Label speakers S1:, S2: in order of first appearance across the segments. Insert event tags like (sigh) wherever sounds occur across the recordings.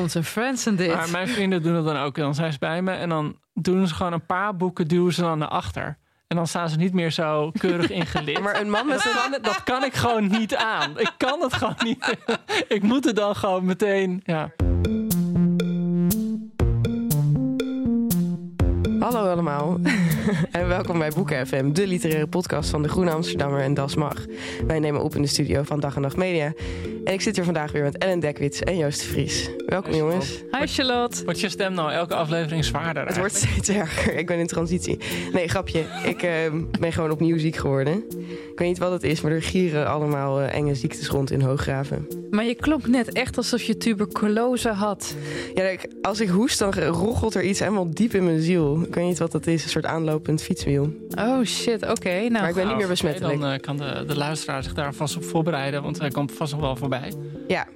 S1: Onze friends en dit.
S2: Maar mijn vrienden doen het dan ook. Dan zijn ze bij me en dan doen ze gewoon een paar boeken, duwen ze dan naar achter. En dan staan ze niet meer zo keurig ingelid.
S3: Maar een man met
S2: dat, kan, dat kan ik gewoon niet aan. Ik kan het gewoon niet. Ik moet het dan gewoon meteen. Ja.
S3: Hallo allemaal (laughs) en welkom bij Boeken FM, de literaire podcast van de Groene Amsterdammer en Das Mag. Wij nemen op in de studio van Dag en Nacht Media. En ik zit hier vandaag weer met Ellen Dekwits en Joost de Vries. Welkom
S2: Hi,
S3: jongens.
S1: Hi Charlotte.
S2: Wordt je stem nou elke aflevering zwaarder?
S3: Het wordt steeds erger. Ik ben in transitie. Nee, grapje. Ik uh, ben gewoon opnieuw ziek geworden. Ik weet niet wat het is, maar er gieren allemaal uh, enge ziektes rond in Hooggraven.
S1: Maar je klonk net echt alsof je tuberculose had.
S3: Ja, als ik hoest, dan roggelt er iets helemaal diep in mijn ziel. Ik weet niet wat dat is. Een soort aanlopend fietswiel.
S1: Oh shit, oké. Okay, nou,
S3: maar ik ben niet meer besmettelijk.
S2: Dan uh, kan de, de luisteraar zich daar vast op voorbereiden, want hij komt vast nog wel voorbij.
S3: Ja.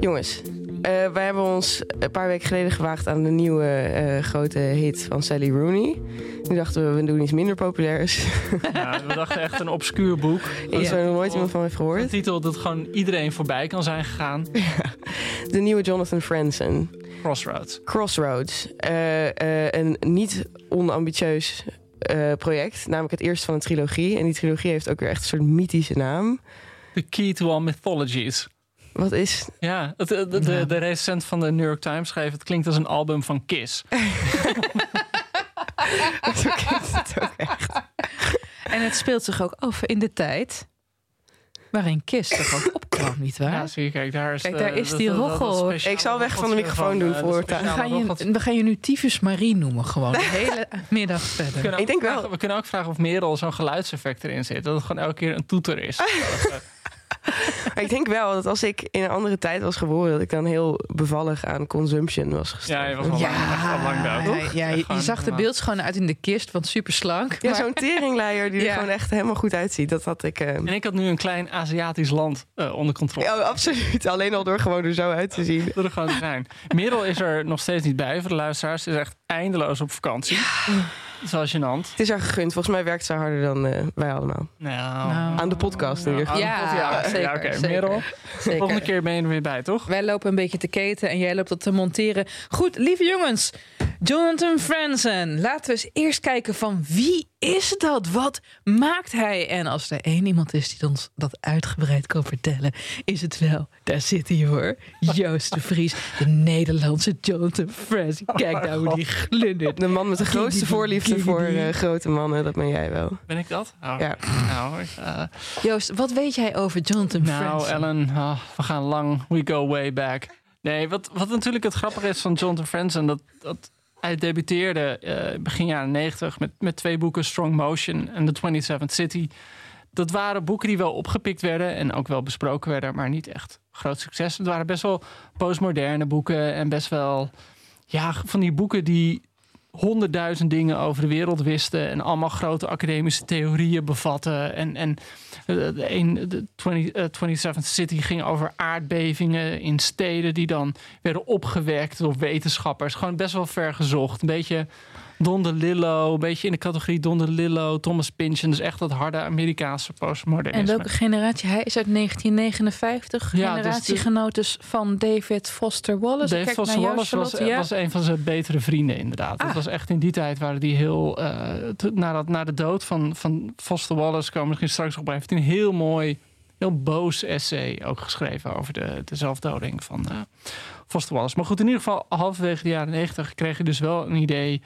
S3: Jongens, uh, wij hebben ons een paar weken geleden gewaagd aan de nieuwe uh, grote hit van Sally Rooney. Nu dachten we, we doen iets minder populairs. (laughs)
S2: Ja, we dachten echt een obscuur boek.
S3: Iets waar nog nooit iemand van heeft gehoord.
S2: Een titel dat gewoon iedereen voorbij kan zijn gegaan. (laughs)
S3: Ja. De nieuwe Jonathan Franzen.
S2: Crossroads.
S3: Crossroads. Uh, een niet onambitieus project. Namelijk het eerste van een trilogie. En die trilogie heeft ook weer echt een soort mythische naam.
S2: The Key to All Mythologies.
S3: Wat is...
S2: Ja, het, de, de, de, de recensent van de New York Times schreef... het klinkt als een album van Kiss. (laughs)
S3: Zo klinkt het ook echt.
S1: En het speelt zich ook af in de tijd... waarin Kiss toch ook opkwam, nietwaar?
S2: Ja, zie je, kijk, daar is,
S1: kijk, daar is die roggel.
S3: Ik zal weg van de microfoon doen voor
S1: we gaan, je, we gaan je nu Tyfus Marie noemen, gewoon. De hele middag verder.
S3: Ik denk wel.
S2: We kunnen ook vragen of Merel zo'n geluidseffect erin zit. Dat het gewoon elke keer een toeter is. (laughs) (laughs)
S3: Maar ik denk wel dat als ik in een andere tijd was geboren, dat ik dan heel bevallig aan consumption was gestorven.
S2: Ja, je was al lang, ja, al lang dood, toch?
S1: Ja, je, je zag de beeldschoon uit in de kist, want super slank.
S3: Ja, maar... zo'n teringleier die (laughs) ja. er gewoon echt helemaal goed uitziet. Dat had ik. Uh...
S2: En ik had nu een klein Aziatisch land uh, onder controle.
S3: Ja, absoluut. Alleen al door gewoon er zo uit te zien. (laughs)
S2: Door er gewoon te zijn. Merel is er nog steeds niet bij voor de luisteraars. Ze is echt eindeloos op vakantie. Dat is wel gênant.
S3: Het is haar gegund. Volgens mij werkt ze harder dan uh, wij allemaal.
S2: Nou,
S3: aan de podcast in ieder geval.
S1: Ja, ja, zeker.
S2: Ja. Merel. Volgende keer ben je er weer bij, toch?
S1: Wij lopen een beetje te keten en jij loopt dat te monteren. Goed, lieve jongens. Jonathan Franzen. Laten we eens eerst kijken van wie is dat? Wat maakt hij? En als er één iemand is die ons dat uitgebreid kan vertellen, is het wel, daar zit hij hoor, Joost de Vries, de Nederlandse Jonathan Franzen. Kijk nou hoe die glundert.
S3: De man met de grootste voorliefde voor uh, grote mannen, dat ben jij wel.
S2: Ben ik dat? Oh,
S3: ja.
S2: Nou, uh,
S1: Joost, wat weet jij over Jonathan
S2: nou,
S1: Franzen?
S2: Nou, Ellen, oh, we gaan lang. We go way back. Nee, wat, wat natuurlijk het grappige is van Jonathan Franzen, dat, dat hij debuteerde uh, begin jaren 90 met, met twee boeken, Strong Motion en The 27th City. dat waren boeken die wel opgepikt werden en ook wel besproken werden, maar niet echt groot succes. Het waren best wel postmoderne boeken en best wel ja, van die boeken die honderdduizend dingen over de wereld wisten en allemaal grote academische theorieën bevatten. En, en eh, de, de 20, uh, 27th City ging over aardbevingen in steden die dan werden opgewekt door wetenschappers. Gewoon best wel ver gezocht. Een beetje Don DeLillo, een beetje in de categorie Don DeLillo, Thomas Pynchon. Dus echt dat harde Amerikaanse postmodernisme.
S1: En welke generatie? Hij is uit 1959.
S2: Ja, dus
S1: van David Foster Wallace.
S2: Dave
S1: Kijk
S2: Foster Wallace was,
S1: Charlotte. Ja.
S2: was een van zijn betere vrienden, inderdaad. Dat
S1: Ah.
S2: was echt in die tijd waren die heel. eh, te- na, dat, na de dood van, van Foster Wallace komen we misschien straks op. bij, Heeft hij een heel mooi, heel boos essay ook geschreven over de, de zelfdoding van eh, Foster Wallace. Maar goed, in ieder geval, halverwege de jaren negentig kreeg je dus wel een idee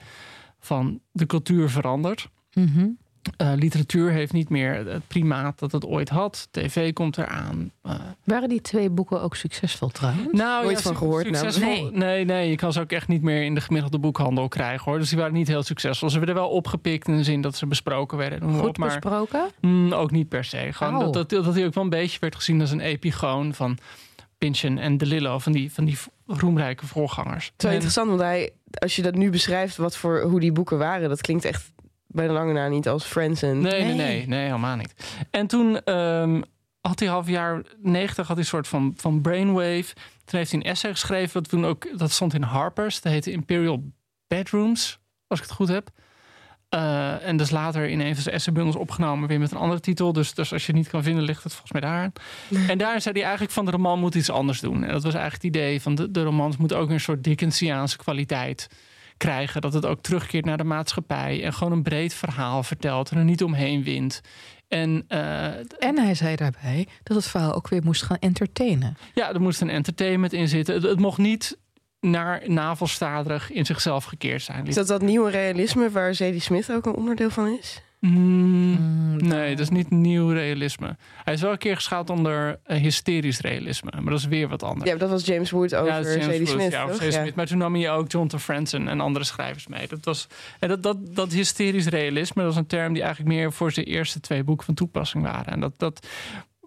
S2: van de cultuur verandert.
S1: Mhm.
S2: Eh, literatuur heeft niet meer het primaat dat het ooit had. TV komt eraan. Eh,
S1: Waren die twee boeken ook succesvol trouwens?
S2: nou,
S3: Nooit
S2: ja,
S3: van gehoord,
S2: succesvol-
S1: namelijk.
S2: Nee. nee, je kan ze ook echt niet meer in de gemiddelde boekhandel krijgen hoor. Dus die waren niet heel succesvol. Ze werden wel opgepikt in de zin dat ze besproken werden.
S1: Goed
S2: op, maar
S1: besproken?
S2: mm, ook niet per se. Gewoon
S1: Oh.
S2: dat, dat, dat hij ook wel een beetje werd gezien als een epigoon van Pynchon en DeLillo, van die, van die roemrijke voorgangers.
S3: Het is wel interessant, want hij, als je dat nu beschrijft, wat voor, hoe die boeken waren, dat klinkt echt bij de lange na niet als Friends en...
S2: Nee, nee,
S1: Nee.
S2: nee, nee, helemaal niet. En toen ehm, had hij half jaar 90 had hij een soort van, van brainwave. Toen heeft hij een essay geschreven, dat, toen ook, dat stond in Harper's. Dat heette Imperial Bedrooms, als ik het goed heb. Eh, en dus later in een van zijn essaybundels opgenomen, weer met een andere titel. Dus, dus als je het niet kan vinden, ligt het volgens mij daar. En daar zei hij eigenlijk van de roman moet iets anders doen. En dat was eigenlijk het idee van de, de romans moet ook een soort Dickensiaanse kwaliteit krijgen. Dat het ook terugkeert naar de maatschappij. En gewoon een breed verhaal vertelt en er niet omheen wint. En eh,
S1: En hij zei daarbij dat het verhaal ook weer moest gaan entertainen.
S2: ja, er moest een entertainment in zitten. Het, het mocht niet naar navelstaderig in zichzelf gekeerd zijn.
S3: Is dat dat nieuwe realisme waar Zadie Smith ook een onderdeel van is?
S2: Mm, nee, dat is niet nieuw realisme. Hij is wel een keer geschaald onder eh, hysterisch realisme. Maar dat is weer wat anders.
S3: Ja, dat was James Wood over
S2: Ja, dat is James
S3: Zadie
S2: Wood,
S3: Smith,
S2: ja, over
S3: toch?
S2: Zadie
S3: Ja.
S2: Smith. Maar toen nam je ook Jonathan Franzen en andere schrijvers mee. Dat, was, en dat, dat, dat hysterisch realisme, dat was een term die eigenlijk meer voor zijn eerste twee boeken van toepassing waren. En dat, dat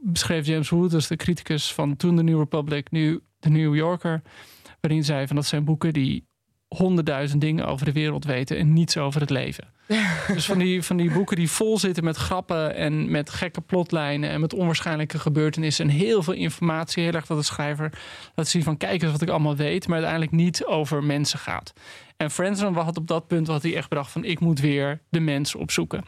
S2: beschreef James Wood, dus de criticus van toen de New Republic, nu de New Yorker. Waarin zei van dat zijn boeken die honderdduizend dingen over de wereld weten en niets over het leven. (laughs) dus van die, van die boeken die vol zitten met grappen en met gekke plotlijnen en met onwaarschijnlijke gebeurtenissen en heel veel informatie. Heel erg dat de schrijver laat zien van kijk eens wat ik allemaal weet, maar uiteindelijk niet over mensen gaat. En Franzen had op dat punt had hij echt bedacht van ik moet weer de mens opzoeken.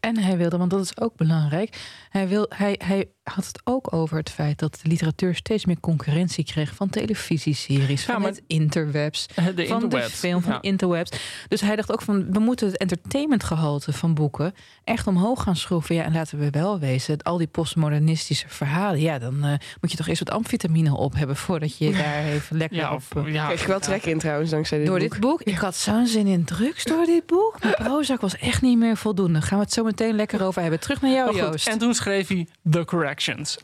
S1: En hij wilde, want dat is ook belangrijk. Hij, wil, hij, hij had het ook over het feit dat de literatuur steeds meer concurrentie kreeg van televisieseries,
S2: Ja,
S1: van het interwebs, (laughs)
S2: De
S1: van de film, van
S2: Ja.
S1: interwebs. Dus hij dacht ook van, we moeten het entertainmentgehalte van boeken echt omhoog gaan schroeven. Ja, en laten we wel wezen, al die postmodernistische verhalen, ja, dan eh, moet je toch eerst wat amfetamine op hebben voordat je (laughs) daar even lekker
S2: Ja,
S1: op...
S2: of,
S1: eh,
S2: ja,
S3: Kreeg je wel trek in trouwens, dankzij dit
S1: door
S3: boek.
S1: dit boek. Ik had zo'n zin in drugs door dit boek. Mijn (laughs) Prozac was echt niet meer voldoende. Gaan we het zo meteen lekker over hebben. Terug naar jou, Joost.
S2: en toen schreef hij The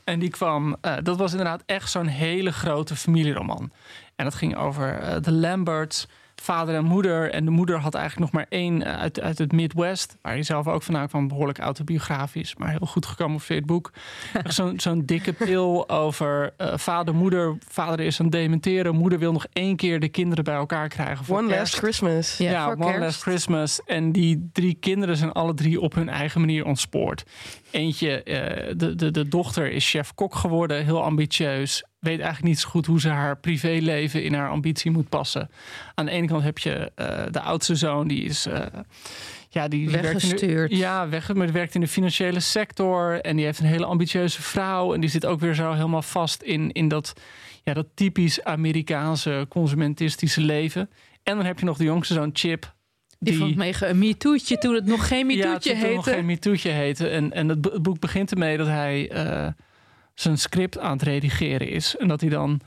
S2: En die kwam, eh, dat was inderdaad echt zo'n hele grote familieroman. En dat ging over eh, de Lamberts, vader en moeder. En de moeder had eigenlijk nog maar één eh, uit, uit het Midwest. Waar hij zelf ook vandaan kwam, behoorlijk autobiografisch. Maar heel goed gecamoufleerd boek. (laughs) Zo'n zo'n dikke pil over eh, vader, moeder. Vader is aan het dementeren. Moeder wil nog één keer de kinderen bij elkaar krijgen. Voor
S3: One
S2: kerst.
S3: Last Christmas.
S1: Ja,
S2: One
S1: kerst.
S2: Last Christmas. En die drie kinderen zijn alle drie op hun eigen manier ontspoord. Eentje, eh, de, de, de dochter is chef-kok geworden, heel ambitieus. Weet eigenlijk niet zo goed hoe ze haar privéleven in haar ambitie moet passen. Aan de ene kant heb je eh, de oudste zoon, die is. eh, ja, die, die werkt in de-
S1: Weggestuurd.
S2: ja, weg, maar die werkt in de financiële sector. En die heeft een hele ambitieuze vrouw. En die zit ook weer zo helemaal vast in, in dat, ja, dat typisch Amerikaanse consumentistische leven. En dan heb je nog de jongste zoon, Chip.
S1: Die vond mega een MeToo'tje toen het nog geen
S2: ja,
S1: MeToo'tje
S2: toen het nog
S1: heette.
S2: geen MeToo'tje heette. En, en het boek begint ermee dat hij eh, zijn script aan het redigeren is. En dat hij dan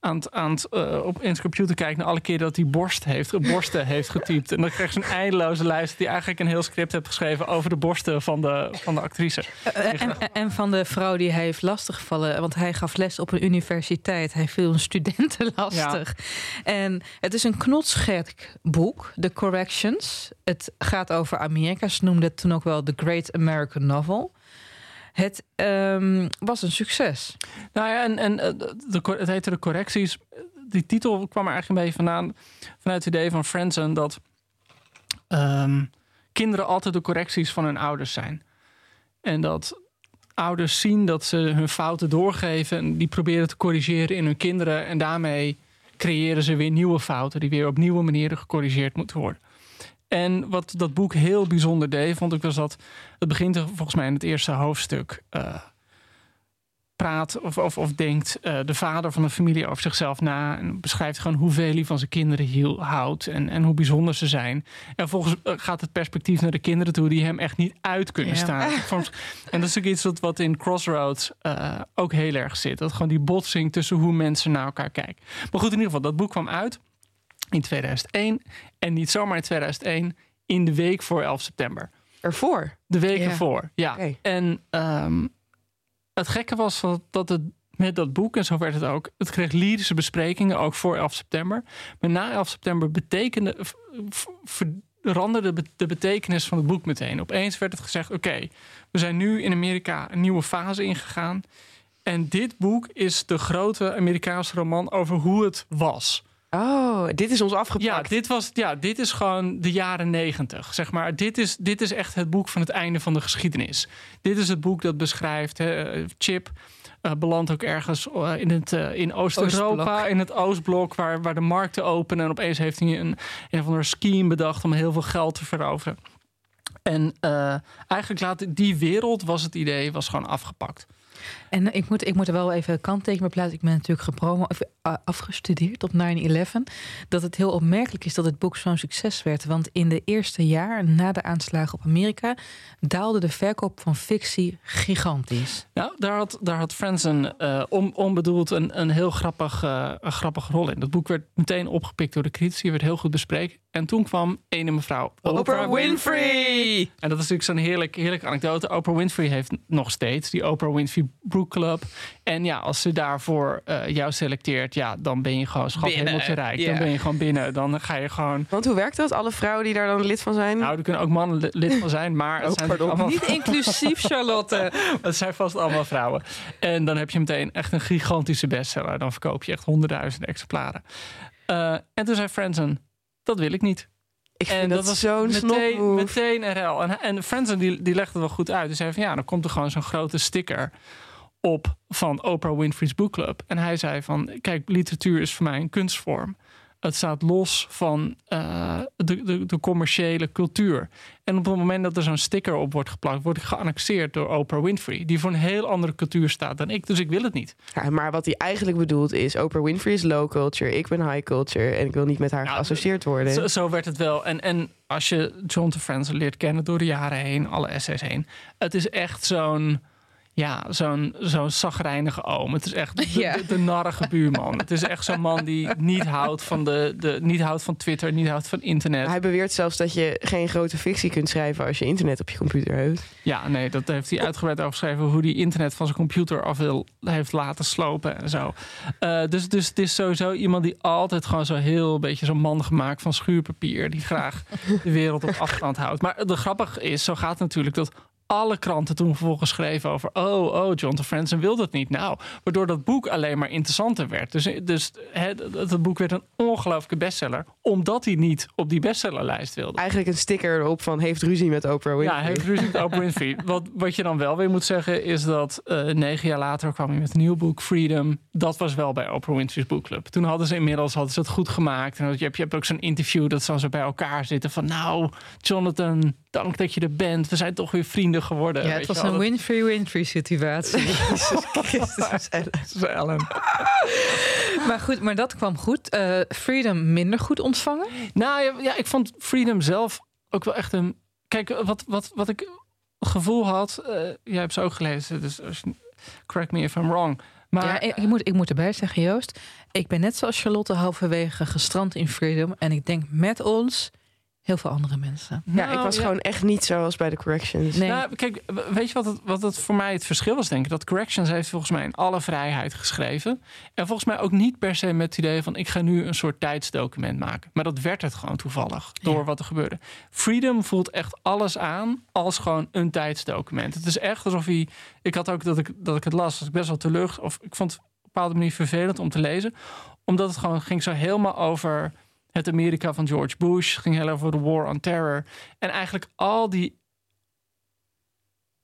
S2: aan het, aan het, eh, op in zijn computer kijkt naar alle keer dat hij borst heeft, borsten heeft getypt. En dan krijg je zo'n eindeloze lijst hij eigenlijk een heel script heeft geschreven over de borsten van de, van de actrice.
S1: Eh, en, en van de vrouw die hij heeft lastiggevallen. Want hij gaf les op een universiteit. Hij viel een studenten (laughs) lastig. En het is een knotsgek boek, The Corrections. Het gaat over Amerika. Ze noemden het toen ook wel The Great American Novel. Het ehm, was een succes.
S2: Nou ja, en, en eh, de, het heette de correcties. Die titel kwam er eigenlijk een beetje vandaan. Vanuit het idee van Franzen dat ehm, kinderen altijd de correcties van hun ouders zijn. En dat ouders zien dat ze hun fouten doorgeven. En die proberen te corrigeren in hun kinderen. En daarmee creëren ze weer nieuwe fouten. Die weer op nieuwe manieren gecorrigeerd moeten worden. En wat dat boek heel bijzonder deed, vond ik was dat het begint volgens mij in het eerste hoofdstuk. Uh, praat of, of, of denkt uh, de vader van een familie over zichzelf na. En beschrijft gewoon hoeveel hij van zijn kinderen hiel, houdt en, en hoe bijzonder ze zijn. En volgens uh, gaat het perspectief naar de kinderen toe die hem echt niet uit kunnen ja. staan. (laughs) en dat is ook iets wat, wat in Crossroads ook heel erg zit. Dat gewoon die botsing tussen hoe mensen naar elkaar kijken. Maar goed, in ieder geval, dat boek kwam uit in 2001. En niet zomaar in 2001, in de week voor 11 september.
S3: Ervoor?
S2: De week ja. ervoor, ja. Okay. En um, het gekke was dat het met dat boek, en zo werd het ook, het kreeg lyrische besprekingen, ook voor 11 september. Maar na 11 september betekende, veranderde de betekenis van het boek meteen. Opeens werd het gezegd, oké, okay, we zijn nu in Amerika een nieuwe fase ingegaan. En dit boek is de grote Amerikaanse roman over hoe het was.
S3: Oh, dit is ons afgepakt.
S2: Ja, dit, was, ja, dit is gewoon de jaren negentig. Zeg maar. dit, is, dit is echt het boek van het einde van de geschiedenis. Dit is het boek dat beschrijft. Hè, Chip uh, belandt ook ergens uh, in, het, uh, in Oost-Europa, in het Oostblok, waar, waar de markten openen. En opeens heeft hij een, een of andere scheme bedacht om heel veel geld te veroveren. En eigenlijk laat die wereld, was het idee, was gewoon afgepakt.
S1: En ik moet, ik moet er wel even kanttekening plaatsen. Ik ben natuurlijk gepromo, afgestudeerd op 9-11. Dat het heel opmerkelijk is dat het boek zo'n succes werd. Want in de eerste jaar na de aanslagen op Amerika daalde de verkoop van fictie gigantisch.
S2: Nou, daar had, daar had Franzen uh, on, onbedoeld een, een heel grappig, uh, een grappig rol in. Dat boek werd meteen opgepikt door de critici, werd heel goed bespreken. En toen kwam ene mevrouw
S1: Oprah Winfrey.
S2: En dat is natuurlijk zo'n heerlijk, heerlijke anekdote. Oprah Winfrey heeft nog steeds die Oprah Winfrey Club. En ja, als ze daarvoor uh, jou selecteert, ja, dan ben je gewoon schat hemeltje rijk. Yeah. Dan ben je gewoon binnen. Dan ga je gewoon.
S3: Want hoe werkt dat? Alle vrouwen die daar dan lid van zijn?
S2: Nou, er kunnen ook mannen lid van zijn, maar het
S1: oh,
S2: zijn
S1: allemaal niet inclusief, Charlotte. (laughs)
S2: het zijn vast allemaal vrouwen. En dan heb je meteen echt een gigantische bestseller. Dan verkoop je echt honderdduizenden exemplaren. Uh, en toen zei Franzen, dat wil ik niet.
S3: Ik vind
S2: en
S3: dat,
S2: dat was
S3: zo'n
S2: meteen, meteen een rel. En, en Franzen die, die legde het wel goed uit. Dus zei van ja, dan komt er gewoon zo'n grote sticker op van Oprah Winfrey's Book Club. En hij zei van, kijk, literatuur is voor mij een kunstvorm. Het staat los van uh, de, de, de, commerciële cultuur. En op het moment dat er zo'n sticker op wordt geplakt, word ik geannexeerd door Oprah Winfrey, die voor een heel andere cultuur staat dan ik. Dus ik wil het niet.
S3: Ja, maar wat hij eigenlijk bedoelt is: Oprah Winfrey is low culture, ik ben high culture en ik wil niet met haar nou, geassocieerd worden.
S2: Zo, zo, werd het wel. En, en als je John Franzen leert kennen door de jaren heen, alle essays heen, het is echt zo'n ja, zo'n zo'n zagrijnige oom. Het is echt de, ja. de, de narrige buurman. het is echt zo'n man die niet houdt van, de, de, niet houdt van Twitter, niet houdt van internet.
S3: Hij beweert zelfs dat je geen grote fictie kunt schrijven als je internet op je computer hebt.
S2: Ja, nee, dat heeft hij uitgebreid overgeschreven. Hoe hij internet van zijn computer af wil, heeft laten slopen en zo. Uh, dus, dus het is sowieso iemand die altijd gewoon zo heel beetje zo'n man gemaakt van schuurpapier. Die graag de wereld op afstand houdt. Maar de grappig is, zo gaat het natuurlijk dat alle kranten toen vervolgens schreven over... oh, oh, John de Franzen wil dat niet. Nou, waardoor dat boek alleen maar interessanter werd. Dus, dus het, het boek werd een ongelooflijke bestseller... omdat hij niet op die bestsellerlijst wilde.
S3: Eigenlijk een sticker erop van heeft ruzie met Oprah Winfrey.
S2: Ja, heeft ruzie met Oprah Winfrey. (laughs) wat, wat je dan wel weer moet zeggen is dat uh, negen jaar later kwam hij met een nieuw boek, Freedom. Dat was wel bij Oprah Winfrey's boekclub. Toen hadden ze inmiddels hadden ze het goed gemaakt. En je hebt, je hebt ook zo'n interview dat ze bij elkaar zitten van... nou, Jonathan, dank dat je er bent. We zijn toch weer vrienden geworden.
S1: Ja, het was een Winfrey-Winfrey situatie. (laughs)
S3: Jezus Christus, (laughs) Ellen. (laughs)
S1: maar goed, maar dat kwam goed. Uh, Freedom minder goed ontvangen?
S2: Nou ja, ja, ik vond Freedom zelf ook wel echt een... Kijk, wat, wat, wat ik gevoel had... Uh, jij hebt ze ook gelezen, dus correct me if I'm wrong... Maar,
S1: ja, ik, ik, moet, ik moet erbij zeggen, Joost. Ik ben net zoals Charlotte halverwege gestrand in Freedom. En ik denk met ons heel veel andere mensen.
S3: Ja, ik
S2: Nou,
S3: was gewoon echt niet zoals bij de corrections.
S1: Nee.
S2: Nou, kijk, weet je wat het, wat het voor mij het verschil was, denk ik? Dat Corrections heeft volgens mij in alle vrijheid geschreven. En volgens mij ook niet per se met het idee van... ik ga nu een soort tijdsdocument maken. Maar dat werd het gewoon toevallig, door
S1: Ja.
S2: wat er gebeurde. Freedom voelt echt alles aan als gewoon een tijdsdocument. Het is echt alsof hij... Ik had ook dat ik, dat ik het las, was ik best wel teleur... of ik vond het op een bepaalde manier vervelend om te lezen. Omdat het gewoon ging zo helemaal over... Het Amerika van George Bush ging heel over de War on Terror. En eigenlijk al die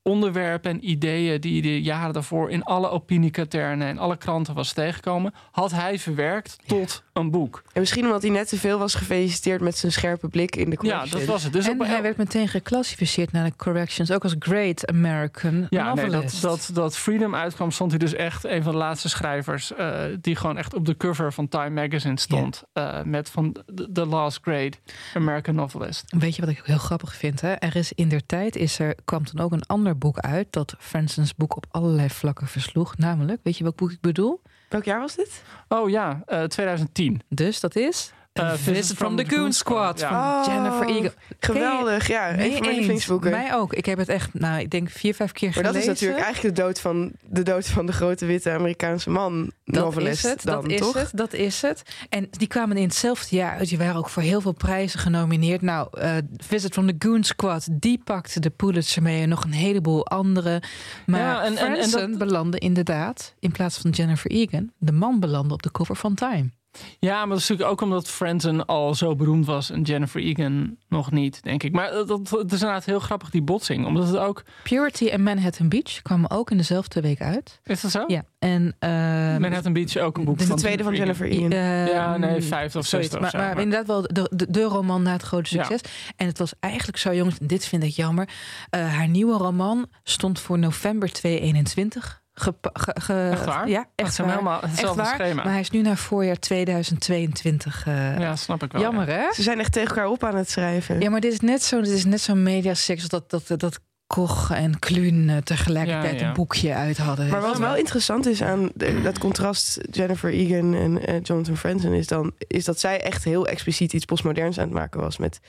S2: onderwerpen en ideeën die de jaren daarvoor in alle opiniekaternen en alle kranten was tegengekomen, had hij verwerkt tot een boek.
S3: En misschien omdat hij net te veel was gefeliciteerd met zijn scherpe blik in de
S2: Ja,
S3: corrections.
S2: dat was het. Dus
S1: en
S2: op-
S1: hij werd meteen geclassificeerd naar de corrections, ook als Great American
S2: ja, nee, dat,
S1: Novelist.
S2: dat, dat Freedom uitkwam, stond hij dus echt een van de laatste schrijvers eh, die gewoon echt op de cover van Time Magazine stond. eh, met van the- The Last Great American Novelist.
S1: Weet je wat ik heel grappig vind? Hè? Er is in der tijd is er, kwam toen ook een ander boek uit dat Fransons boek op allerlei vlakken versloeg. Namelijk, weet je welk boek ik bedoel?
S3: Welk jaar was dit?
S2: Oh ja, eh, 2010.
S1: Dus dat is A Visit from the Goon Squad
S2: Ja.
S1: van
S3: Oh,
S1: Jennifer Egan.
S3: Geweldig, ja. Een van mijn lievelingsboeken.
S1: Mij ook. Ik heb het echt, nou, ik denk vier, vijf keer
S3: Maar dat
S1: gelezen.
S3: is natuurlijk eigenlijk de dood van de dood van de grote witte Amerikaanse man.
S1: Dat
S3: novelist
S1: is het,
S3: dan,
S1: dat is
S3: toch?
S1: het, dat is het. En die kwamen in hetzelfde jaar uit. Die waren ook voor heel veel prijzen genomineerd. Nou, eh, Visit from the Goon Squad, die pakte de Pulitzer mee en nog een heleboel andere. Maar
S2: Ja, en- en- en dat-
S1: belandde inderdaad, in plaats van Jennifer Egan, de man belandde op de cover van Time.
S2: Ja, maar dat is natuurlijk ook omdat Franzen al zo beroemd was en Jennifer Egan nog niet, denk ik. Maar dat, dat, het is inderdaad heel grappig, die botsing. Omdat het ook...
S1: Purity en Manhattan Beach kwamen ook in dezelfde week uit.
S2: Is dat zo?
S1: Ja, en... ehm,
S2: Manhattan Beach ook een boek
S1: de
S3: De
S2: van
S3: tweede van Jennifer Egan.
S1: eh,
S2: Ja, nee, vijfde of zesde
S1: Maar,
S2: zo,
S1: maar
S2: maar-
S1: inderdaad wel de, de, de roman na het grote
S2: Ja.
S1: succes. En het was eigenlijk zo, jongens, en dit vind ik jammer. eh, haar nieuwe roman stond voor november 2021.
S2: Echt waar?
S1: Ja,
S2: Dat
S1: echt
S2: zijn helemaal
S1: Echt
S2: hetzelfde
S1: waar.
S2: schema.
S1: Maar hij is nu naar voorjaar 2022. eh,
S2: Ja, snap ik wel.
S1: jammer,
S2: ja.
S1: hè?
S3: Ze zijn echt tegen elkaar op aan het schrijven.
S1: Ja, maar dit is net zo, dit is net zo'n mediasex dat, dat, dat, dat Koch en Kluun eh, tegelijkertijd
S2: Ja, ja.
S1: een boekje uit hadden.
S3: Maar wat wel interessant is aan de- dat contrast Jennifer Egan en eh, Jonathan Franzen is dan is dat zij echt heel expliciet iets postmoderns aan het maken was met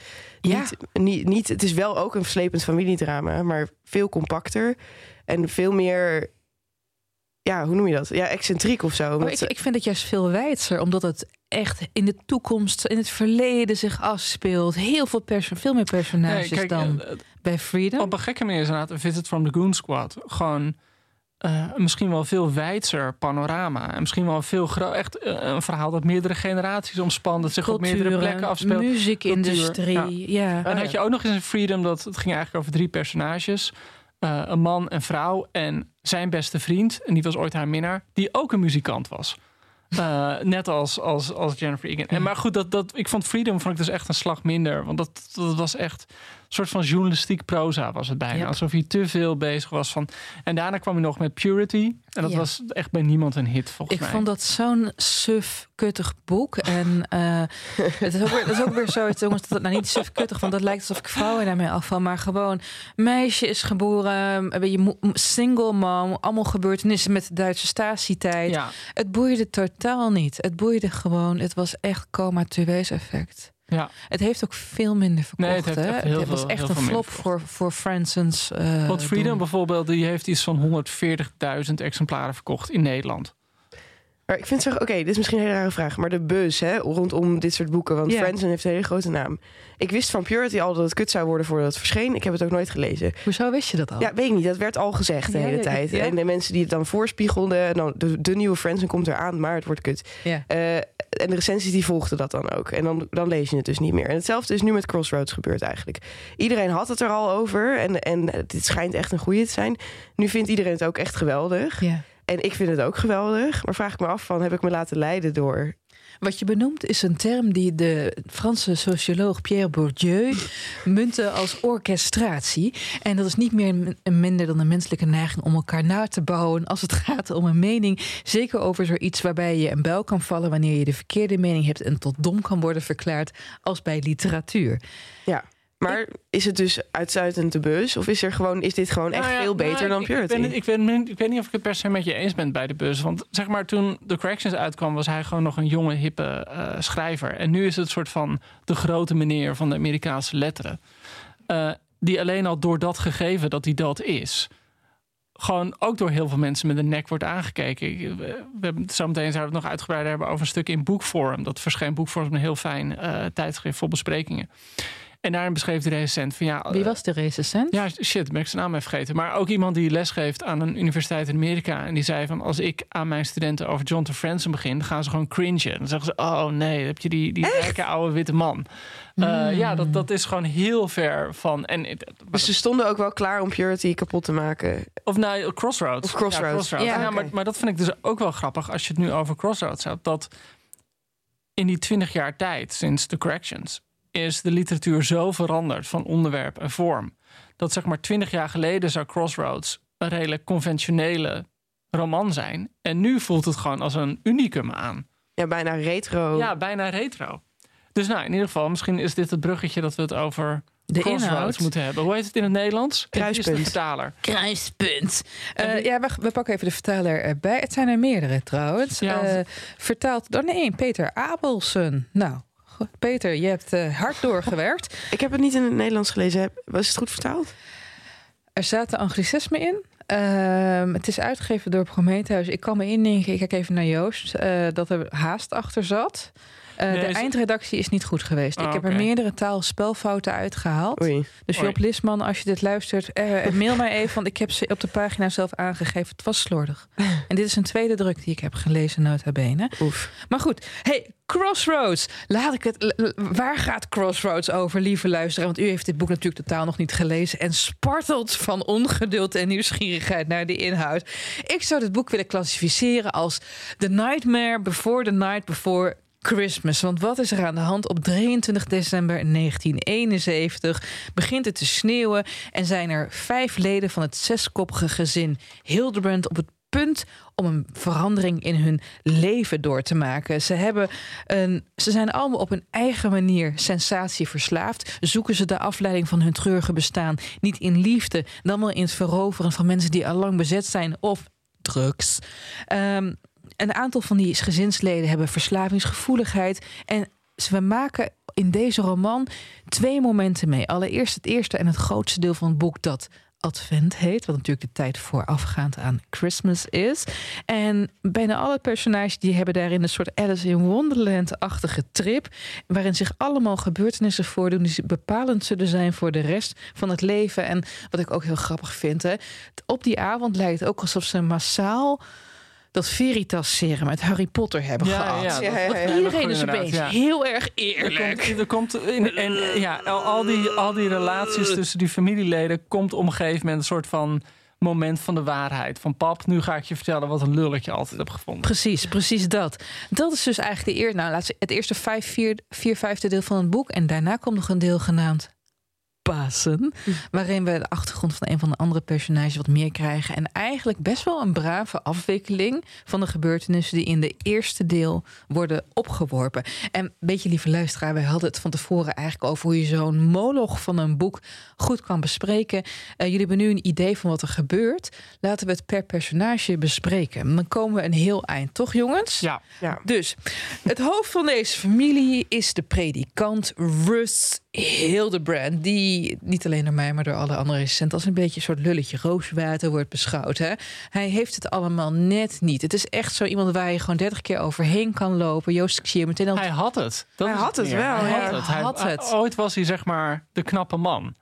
S1: Ja.
S3: niet, niet, niet het is wel ook een verslepend familiedrama, maar veel compacter en veel meer ja, hoe noem je dat? Ja, excentriek of zo.
S1: Oh, ik, ik vind het juist veel wijdser, omdat het echt in de toekomst, in het verleden zich afspeelt. Heel veel, perso veel meer personages
S2: Nee, kijk,
S1: dan
S2: eh,
S1: bij Freedom.
S2: op een gekke manier is inderdaad een Visit from the Goon Squad gewoon eh, misschien wel veel wijdser panorama. En misschien wel veel echt eh, een verhaal dat meerdere generaties omspant, dat zich op meerdere plekken afspeelt.
S1: muziekindustrie.
S2: Cultuur,
S1: ja.
S2: En had je ook nog eens in Freedom dat het ging eigenlijk over drie personages. Eh, een man, een vrouw en zijn beste vriend. En die was ooit haar minnaar. Die ook een muzikant was. Eh, (laughs) net als, als, als Jennifer Egan. En, maar goed, dat, dat, ik vond Freedom vond ik dus echt een slag minder. Want dat, dat was echt een soort van journalistiek proza was het bijna.
S1: Ja.
S2: Alsof hij te veel bezig was van... En daarna kwam hij nog met Purity. En dat
S1: Ja.
S2: was echt bij niemand een hit volgens
S1: Ik
S2: mij.
S1: vond dat zo'n suf kuttig boek. En eh, het, is ook weer, het is ook weer zoiets, jongens, dat het nou niet kuttig, want dat lijkt alsof ik vrouwen daarmee afval. Maar gewoon, meisje is geboren, een beetje mo- single mom, allemaal gebeurtenissen met de Duitse statietijd.
S2: Ja,
S1: Het boeide totaal niet. Het boeide gewoon, het was echt coma-tueus effect.
S2: ja.
S1: Het heeft ook veel minder verkocht.
S2: Nee, het
S1: was
S2: veel-
S1: echt een flop voor, voor Fransons. eh,
S2: Want Freedom
S1: doen.
S2: bijvoorbeeld, die heeft iets van 140.000 exemplaren verkocht in Nederland.
S3: Maar ik vind zo, oké, dit is misschien een hele rare vraag, maar de buzz hè, rondom dit soort boeken, want. Franzen heeft een hele grote naam. Ik wist van Purity al dat het kut zou worden voordat het verscheen. Ik heb het ook nooit gelezen.
S1: Hoezo wist je dat al?
S3: Ja, weet ik niet. Dat werd al gezegd de hele
S1: ja,
S3: tijd.
S1: ja.
S3: En de mensen die het dan voorspiegelden, nou, de, de nieuwe Friendsen komt eraan, maar het wordt kut.
S1: Ja.
S3: Eh, en de recensies die volgden dat dan ook. En dan, dan lees je het dus niet meer. En hetzelfde is nu met Crossroads gebeurd eigenlijk. Iedereen had het er al over en, en dit schijnt echt een goede te zijn. Nu vindt iedereen het ook echt geweldig.
S1: Ja.
S3: En ik vind het ook geweldig. Maar vraag ik me af van, heb ik me laten leiden door...
S1: Wat je benoemt is een term die de Franse socioloog Pierre Bourdieu (laughs) muntte als orchestratie. En dat is niet meer minder dan een menselijke neiging om elkaar na te bouwen als het gaat om een mening. Zeker over zoiets waarbij je een buil kan vallen wanneer je de verkeerde mening hebt en tot dom kan worden verklaard als bij literatuur.
S3: Ja. Maar is het dus uitsluitend de bus? Of is, er gewoon, is dit gewoon echt
S2: Nou ja,
S3: veel beter
S2: nou,
S3: dan
S2: ik-
S3: Purity?
S2: Ik, ben, ik, weet, ik weet niet of ik het per se met je eens ben bij de bus. Want zeg maar, toen The Corrections uitkwam, was hij gewoon nog een jonge, hippe eh, schrijver. En nu is het een soort van de grote meneer van de Amerikaanse letteren. Eh, die alleen al door dat gegeven dat hij dat is. Gewoon ook door heel veel mensen met een nek wordt aangekeken. We, we hebben zometeen zouden we het nog uitgebreider hebben over een stuk in Boekforum. Dat verscheen Boekforum een heel fijn eh, tijdschrift vol besprekingen. En daarin beschreef de recensent van ja.
S1: Wie was de recensent?
S2: Ja, shit, ben ik zijn naam even vergeten. Maar ook iemand die lesgeeft aan een universiteit in Amerika. En die zei van, als ik aan mijn studenten over John Franzen begin... dan gaan ze gewoon cringen. Dan zeggen ze, oh nee, dan heb je die, die rijke oude witte man. Eh, ja, dat, dat is gewoon heel ver van... En,
S3: Dus ze stonden ook wel klaar om Purity kapot te maken.
S2: of nou, Crossroads.
S3: Of Crossroads.
S2: Ja,
S3: Ja,
S2: Ja,
S3: oké.
S2: maar, maar dat vind ik dus ook wel grappig als je het nu over Crossroads hebt. Dat in die twintig jaar tijd, sinds The Corrections, is de literatuur zo veranderd van onderwerp en vorm. Dat zeg maar twintig jaar geleden zou Crossroads een redelijk conventionele roman zijn. En nu voelt het gewoon als een unicum aan.
S3: Ja, bijna retro.
S2: Ja, bijna retro. Dus nou, in ieder geval, misschien is dit het bruggetje dat we het over
S1: De
S2: Crossroads
S1: inhoud.
S2: moeten hebben. Hoe heet het in het Nederlands? Is de
S3: Kruispunt.
S2: vertaler.
S1: Kruispunt. Eh, ja, we, we pakken even de vertaler erbij. Het zijn er meerdere trouwens.
S2: Ja.
S1: Eh, vertaald door nee, Peter Abelsen. Nou, Peter, je hebt eh, hard doorgewerkt. (laughs)
S3: Ik heb het niet in het Nederlands gelezen. Was het goed vertaald?
S1: Er zaten anglicismen in. Ehm, het is uitgegeven door Prometheus. Ik kan me indenken, ik kijk even naar Joost, eh, dat er haast achter zat. Eh,
S2: Nee,
S1: de
S2: is-
S1: eindredactie is niet goed geweest.
S2: Ah,
S1: ik heb
S2: oké.
S1: er meerdere taalspelfouten uitgehaald.
S3: Oei.
S1: Dus
S2: Oei.
S1: Job Lisman, als je dit luistert, eh, mail mij even, want ik heb ze op de pagina zelf aangegeven. Het was slordig. (laughs) En dit is een tweede druk die ik heb gelezen, nota bene.
S3: Oef.
S1: Maar goed, hey, Crossroads. Laat ik het. Waar gaat Crossroads over, lieve luisteraar? Want u heeft dit boek natuurlijk totaal nog niet gelezen en spartelt van ongeduld en nieuwsgierigheid naar de inhoud. Ik zou dit boek willen klassificeren als The Nightmare Before the Night Before Christmas. Want wat is er aan de hand? Op 23 december 1971 begint het te sneeuwen en zijn er vijf leden van het zeskoppige gezin Hildebrand op het punt om een verandering in hun leven door te maken. Ze, hebben een, ze zijn allemaal op hun eigen manier sensatie verslaafd. Zoeken ze de afleiding van hun treurige bestaan niet in liefde, dan wel in het veroveren van mensen die al lang bezet zijn of drugs. Ehm, een aantal van die gezinsleden hebben verslavingsgevoeligheid en we maken in deze roman twee momenten mee. Allereerst het eerste en het grootste deel van het boek dat Advent heet, wat natuurlijk de tijd voorafgaand aan Christmas is. En bijna alle personages die hebben daarin een soort Alice in Wonderland-achtige trip, waarin zich allemaal gebeurtenissen voordoen die bepalend zullen zijn voor de rest van het leven. En wat ik ook heel grappig vind, hè, op die avond lijkt het ook alsof ze massaal dat Veritas serum uit Harry Potter hebben
S2: Ja,
S1: gehad.
S2: ja,
S3: Ja, ja, ja.
S1: Want iedereen is opeens
S2: ja.
S1: heel erg
S2: Er
S1: eerlijk.
S2: komt, er komt in, en ja, al, die, al die relaties tussen die familieleden komt op een gegeven moment een soort van moment van de waarheid. Van pap, nu ga ik je vertellen wat een lul ik je altijd heb gevonden.
S1: Precies, precies dat. Dat is dus eigenlijk de eer, nou, laat ze- het eerste vijf, vier, vier vijfde deel van het boek. En daarna komt nog een deel genaamd Pasen. Waarin we de achtergrond van een van de andere personages wat meer krijgen. En eigenlijk best wel een brave afwikkeling van de gebeurtenissen die in de eerste deel worden opgeworpen. En weet je, lieve luisteraar, wij hadden het van tevoren eigenlijk over hoe je zo'n moloch van een boek goed kan bespreken. Eh, jullie hebben nu een idee van wat er gebeurt. Laten we het per personage bespreken. Dan komen we een heel eind, toch jongens?
S2: Ja,
S3: Ja.
S1: Dus het hoofd van deze familie is de predikant Russ Hildebrand. Die niet alleen door mij, maar door alle andere recensenten... als een beetje een soort lulletje rooswater wordt beschouwd. Hè? Hij heeft het allemaal net niet. Het is echt zo iemand waar je gewoon 30 keer overheen kan lopen. Joost, ik zie je meteen al...
S2: hij had het. Dat
S3: Hij had het wel,
S2: Hij
S3: ja.
S2: had het. Hij,
S1: Had het.
S2: Ooit was hij zeg maar de knappe man.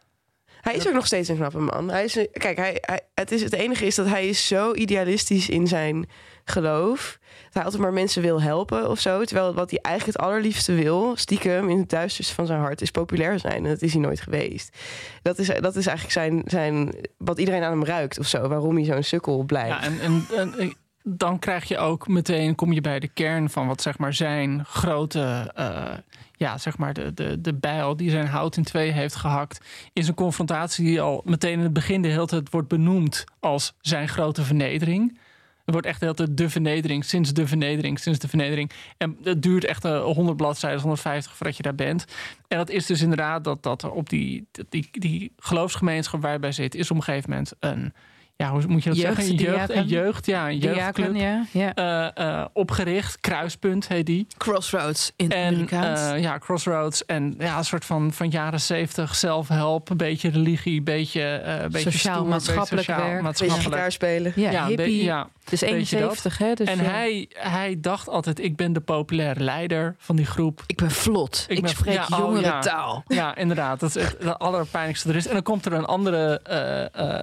S3: Hij is ook nog steeds een knappe man. Hij is, een- kijk, hij, hij, het, is, het enige is dat hij is zo idealistisch in zijn geloof. Hij altijd maar mensen wil helpen of zo. Terwijl wat hij eigenlijk het allerliefste wil, stiekem in het duisterste van zijn hart, is populair zijn. En dat is hij nooit geweest. Dat is, dat is eigenlijk zijn, zijn, wat iedereen aan hem ruikt of zo. Waarom hij zo'n sukkel blijft.
S2: Ja, en, en, en, eh, dan krijg je ook meteen, kom je bij de kern van wat zeg maar zijn grote, eh, ja, zeg maar de, de, de bijl die zijn hout in twee heeft gehakt, is een confrontatie die al meteen in het begin de hele tijd wordt benoemd als zijn grote vernedering. Het wordt echt heel de vernedering, sinds de vernedering, sinds de vernedering. En het duurt echt uh, 100 bladzijden, 150 voordat je daar bent. En dat is dus inderdaad dat, dat er op die, die, die geloofsgemeenschap waar je bij zit, is op een gegeven moment een ja, hoe moet je dat
S1: Jeugd,
S2: zeggen? Een jeugd,
S1: diaken.
S2: een jeugd, ja, een jeugdclub.
S1: Diaken, ja, ja.
S2: eh, eh, opgericht, Kruispunt heet die.
S1: Crossroads in
S2: En
S1: Amerikaans.
S2: eh, ja, Crossroads. En ja, een soort van, van jaren zeventig zelfhelp. Een beetje religie, een beetje, beetje
S1: Sociaal,
S2: stoer,
S1: maatschappelijk
S2: beetje sociaal,
S1: werk.
S3: Beetje
S2: maatschappelijk.
S3: spelen.
S1: ja,
S2: ja,
S1: hippie.
S2: ja. Dat.
S1: 71, hè? Dus
S2: en hij, hij dacht altijd, ik ben de populaire leider van die groep.
S1: Ik ben vlot. Ik,
S2: ben-
S1: spreek
S2: ja, oh,
S1: jongere taal.
S2: Ja, inderdaad. Dat is het de allerpijnlijkste er is. En dan komt er een andere,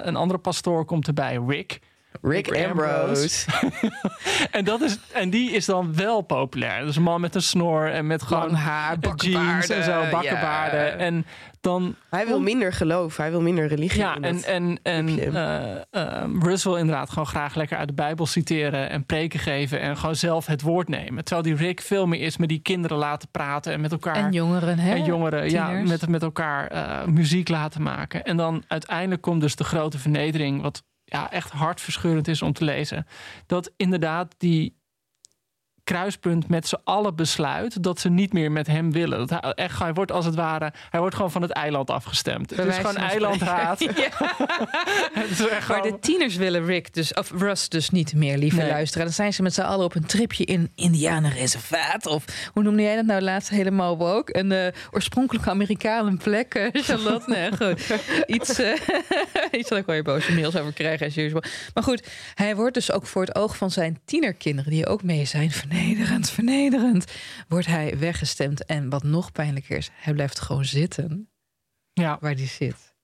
S2: een andere pastoor komt erbij, Rick.
S3: Rick
S2: Rick
S3: Ambrose. (laughs)
S2: En, dat is, en die is dan wel populair. Dus een man met een snor en met gewoon
S1: Lang haar,
S2: jeans en zo,
S1: bakkenbaarden, ja.
S2: En dan
S3: Hij wil minder geloof, hij wil minder religie.
S2: Ja, en, en, en eh, eh, Russ wil inderdaad gewoon graag lekker uit de Bijbel citeren en preken geven en gewoon zelf het woord nemen. Terwijl die Rick veel meer is met die kinderen laten praten en met elkaar.
S1: En jongeren, hè?
S2: en jongeren, ja, met, met elkaar eh, muziek laten maken. En dan uiteindelijk komt dus de grote vernedering, wat ja, echt hartverscheurend is om te lezen. Dat inderdaad die kruispunt met z'n allen besluit dat ze niet meer met hem willen. Dat hij, echt, hij wordt als het ware, hij wordt gewoon van het eiland afgestemd.
S1: Bij
S2: het is gewoon
S1: van
S2: eilandraad. (laughs)
S1: spreken. (laughs)
S2: Het is echt
S1: Maar
S2: gewoon-
S1: de tieners willen Rick dus, of Russ dus niet meer, lieve
S2: Nee.
S1: luisteren. Dan zijn ze met z'n allen op een tripje in Indianenreservaat. Of hoe noemde jij dat nou laatst helemaal woke? Een eh, oorspronkelijke Amerikanen plek, (laughs) Charlotte. Nee, goed. Iets, eh iets dat ik wel je boze mails over krijgen as usual. Maar goed, hij wordt dus ook voor het oog van zijn tienerkinderen, die ook mee zijn, vernederend, vernederend, wordt hij weggestemd. En wat nog pijnlijker is, hij blijft gewoon zitten
S2: ja.
S1: waar hij zit.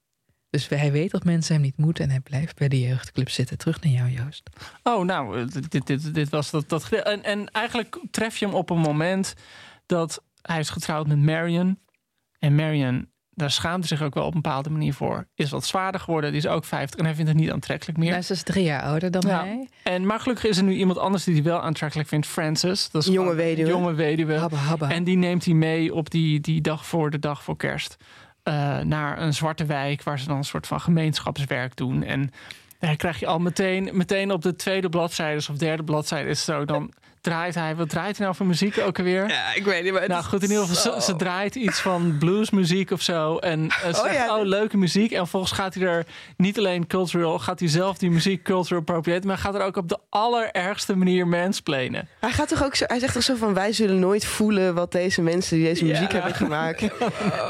S1: Dus hij weet dat mensen hem niet moeten en hij blijft bij de jeugdclub zitten. Terug naar jou, Joost.
S2: Oh, nou, dit, dit, dit was dat. dat en, en eigenlijk tref je hem op een moment dat hij is getrouwd met Marion. En Marion, daar schaamt hij zich ook wel op een bepaalde manier voor. Is wat zwaarder geworden, die is ook 50 en hij vindt het niet aantrekkelijk meer.
S1: Hij is dus drie jaar ouder dan
S2: Ja.
S1: hij.
S2: En, maar gelukkig is er nu iemand anders die hij wel aantrekkelijk vindt, Francis. Dat is
S3: Jonge weduwe.
S2: Jonge weduwe.
S1: Habba, habba.
S2: En die neemt hij mee op die, die dag voor de dag voor kerst. eh, naar een zwarte wijk waar ze dan een soort van gemeenschapswerk doen. En daar krijg je al meteen, meteen op de tweede bladzijde of derde bladzijde is het zo. Dan draait hij, wat draait hij nou voor muziek ook alweer?
S1: Ja, ik weet niet. Maar
S2: Nou goed, in ieder geval, ze, ze draait iets van bluesmuziek of zo. En eh, ze
S3: Oh,
S2: zegt,
S3: ja.
S2: oh, leuke muziek. En volgens gaat hij er niet alleen cultural, gaat hij zelf die muziek cultural appropriate, maar gaat er ook op de allerergste manier mansplainen.
S3: Hij gaat toch ook zo, hij zegt toch zo van wij zullen nooit voelen wat deze mensen die deze muziek hebben gemaakt. (laughs)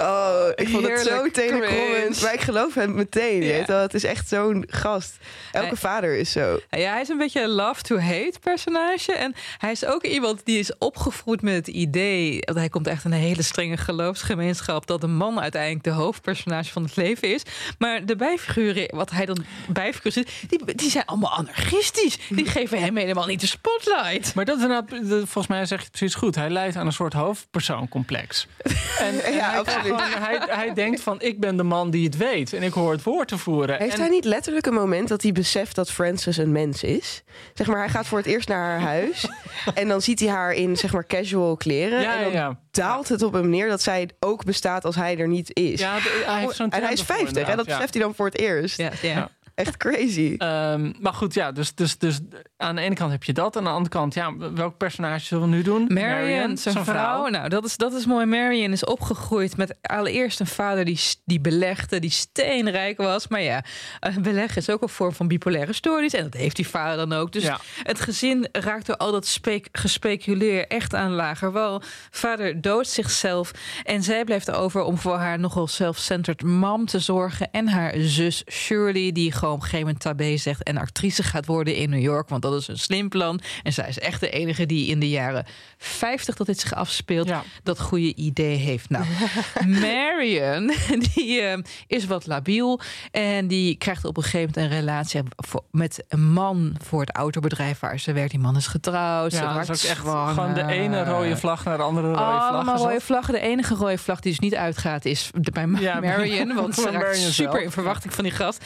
S3: Oh, ik vond het zo
S1: cringe.
S3: Maar ik geloof hem meteen.
S1: Ja.
S3: weet je wel. Het is echt zo'n gast. Elke
S1: Hij-
S3: vader is zo.
S1: Ja, hij is een beetje een love-to-hate personage. En hij is ook iemand die is opgevoed met het idee... dat hij komt echt in een hele strenge geloofsgemeenschap... dat de man uiteindelijk de hoofdpersonage van het leven is. Maar de bijfiguren, wat hij dan bijfiguren zit... Die, die zijn allemaal anarchistisch. Die geven hem helemaal niet de spotlight.
S2: Maar dat is inderdaad, de- volgens mij zeg je het precies goed. Hij leidt aan een soort hoofdpersooncomplex. (laughs) En, en
S3: Ja,
S2: hij,
S3: absoluut.
S2: gewoon- hij, hij denkt van, ik ben de man die het weet. En ik hoor het woord te voeren.
S3: Heeft
S2: en,
S3: hij niet letterlijk een moment dat hij beseft dat Frances een mens is? Zeg maar, hij gaat voor het eerst naar haar huis. (laughs) en dan ziet hij haar in zeg maar casual kleren.
S2: Ja,
S3: en dan
S2: ja, ja.
S3: daalt het op hem neer dat zij ook bestaat als hij er niet is.
S2: Ja, hij heeft zo'n
S3: en hij is
S2: ervoor
S3: 50 en dat beseft hij dan voor het eerst.
S1: Ja, ja.
S3: Echt crazy.
S2: Ehm, maar goed, ja, dus, dus, dus aan de ene kant heb je dat. Aan de andere kant, ja, welk personage zullen we nu doen?
S1: Marion, zijn vrouw. Nou, dat is, dat is mooi. Marion is opgegroeid met allereerst een vader die, die belegde, die steenrijk was. Maar ja, een beleg is ook een vorm van bipolaire stories. En dat heeft die vader dan ook. Dus
S2: Ja.
S1: het gezin raakt door al dat speek, gespeculeer echt aan lager wal. Vader doodt zichzelf. En zij blijft over om voor haar nogal self-centered mam te zorgen. En haar zus Shirley, die gewoon op een gegeven moment tabé zegt... en actrice gaat worden in New York, want dat is een slim plan. En zij is echt de enige die in de jaren 50 dat dit zich afspeelt...
S2: Ja.
S1: dat goede idee heeft. Nou, (laughs) Marion, die eh, is wat labiel... en die krijgt op een gegeven moment een relatie met een man... voor het autobedrijf waar ze werkt. Die man is getrouwd,
S2: Ja, dat is ook echt
S1: zwanger.
S2: gewoon de ene rode vlag naar de andere rode vlag.
S1: Allemaal
S2: is dat?
S1: rode vlaggen. De enige rode vlag die dus niet uitgaat is bij
S2: Ja, (laughs)
S1: Marion. Want ze
S2: van
S1: raakt
S2: Marion
S1: super
S2: zelf.
S1: in verwachting van die gast.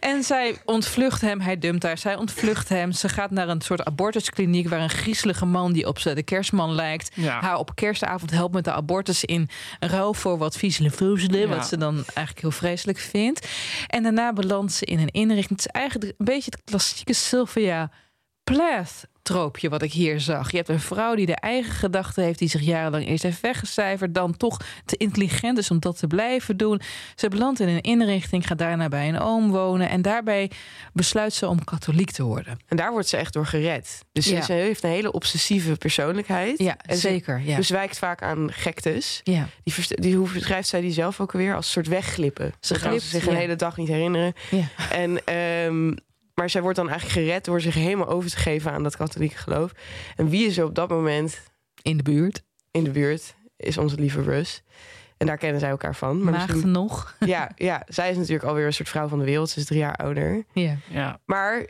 S1: En zij ontvlucht hem. Hij dumpt haar. Zij ontvlucht hem. Ze gaat naar een soort abortuskliniek... waar een griezelige man die op de kerstman lijkt...
S2: Ja.
S1: haar op kerstavond helpt met de abortus... in ruil voor wat viezele vroezelen.
S2: Ja.
S1: Wat ze dan eigenlijk heel vreselijk vindt. En daarna belandt ze in een inrichting. Het is eigenlijk een beetje het klassieke Sylvia Plath troopje wat ik hier zag. Je hebt een vrouw die de eigen gedachten heeft, die zich jarenlang eerst heeft weggecijferd, dan toch te intelligent is om dat te blijven doen. Ze belandt in een inrichting, gaat daarna bij een oom wonen en daarbij besluit ze om katholiek te worden.
S3: En daar wordt ze echt door gered. Dus
S1: Ja.
S3: ze heeft een hele obsessieve persoonlijkheid.
S1: Ja,
S3: en ze
S1: zeker. Ja.
S3: bezwijkt vaak aan gektes.
S1: ja.
S3: Die, die, hoe beschrijft zij die zelf ook alweer? Als een soort wegglippen.
S1: Ze
S3: ze zich een hele dag niet herinneren.
S1: Ja.
S3: En, ehm, maar zij wordt dan eigenlijk gered door zich helemaal over te geven aan dat katholieke geloof. En wie is er op dat moment
S1: In de buurt.
S3: in de buurt? Is onze lieve Russ. En daar kennen zij elkaar van. Maar misschien-
S1: nog.
S3: ja, ja, zij is natuurlijk alweer een soort vrouw van de wereld. Ze is drie jaar ouder.
S1: Ja.
S2: Ja.
S3: Maar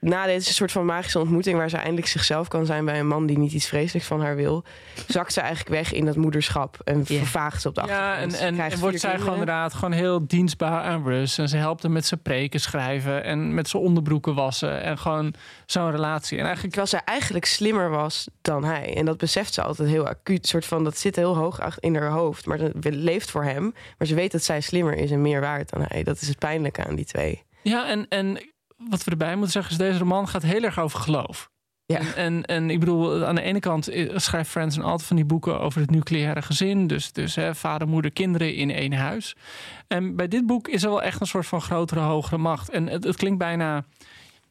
S3: na deze soort van magische ontmoeting... waar ze eindelijk zichzelf kan zijn bij een man die niet iets vreselijks van haar wil... zakt ze eigenlijk weg in dat moederschap en
S1: Ja.
S3: vervaagt ze op de
S2: Ja, en,
S3: achtergrond. Ze
S2: en, en wordt zij gewoon inderdaad gewoon heel dienstbaar aan Russ. En ze helpt hem met zijn preken schrijven en met zijn onderbroeken wassen. En gewoon zo'n relatie. En eigenlijk
S3: Terwijl zij eigenlijk slimmer was dan hij. En dat beseft ze altijd heel acuut. Soort van, dat zit heel hoog in haar hoofd. Maar ze leeft voor hem. Maar ze weet dat zij slimmer is en meer waard dan hij. Dat is het pijnlijke aan die twee.
S2: Ja, en, en wat we erbij moeten zeggen is... deze roman gaat heel erg over geloof.
S3: Ja.
S2: En, en, ik bedoel, aan de ene kant eh, schrijft Franzen altijd van die boeken... over het nucleaire gezin. Dus, dus hè, vader, moeder, kinderen in één huis. En bij dit boek is er wel echt een soort van grotere, hogere macht. En het, het klinkt bijna...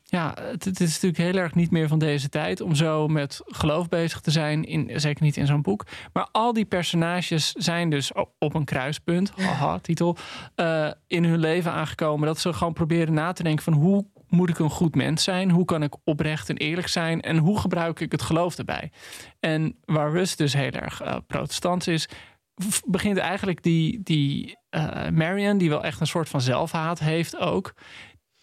S2: Ja, het, het is natuurlijk heel erg niet meer van deze tijd... om zo met geloof bezig te zijn. In, zeker niet in zo'n boek. Maar al die personages zijn dus op een kruispunt... haha, titel... eh, in hun leven aangekomen... dat ze gewoon proberen na te denken van... hoe moet ik een goed mens zijn? Hoe kan ik oprecht en eerlijk zijn? En hoe gebruik ik het geloof erbij? En waar Rust dus heel erg eh, protestant is... begint eigenlijk die, die eh, Marion... die wel echt een soort van zelfhaat heeft ook...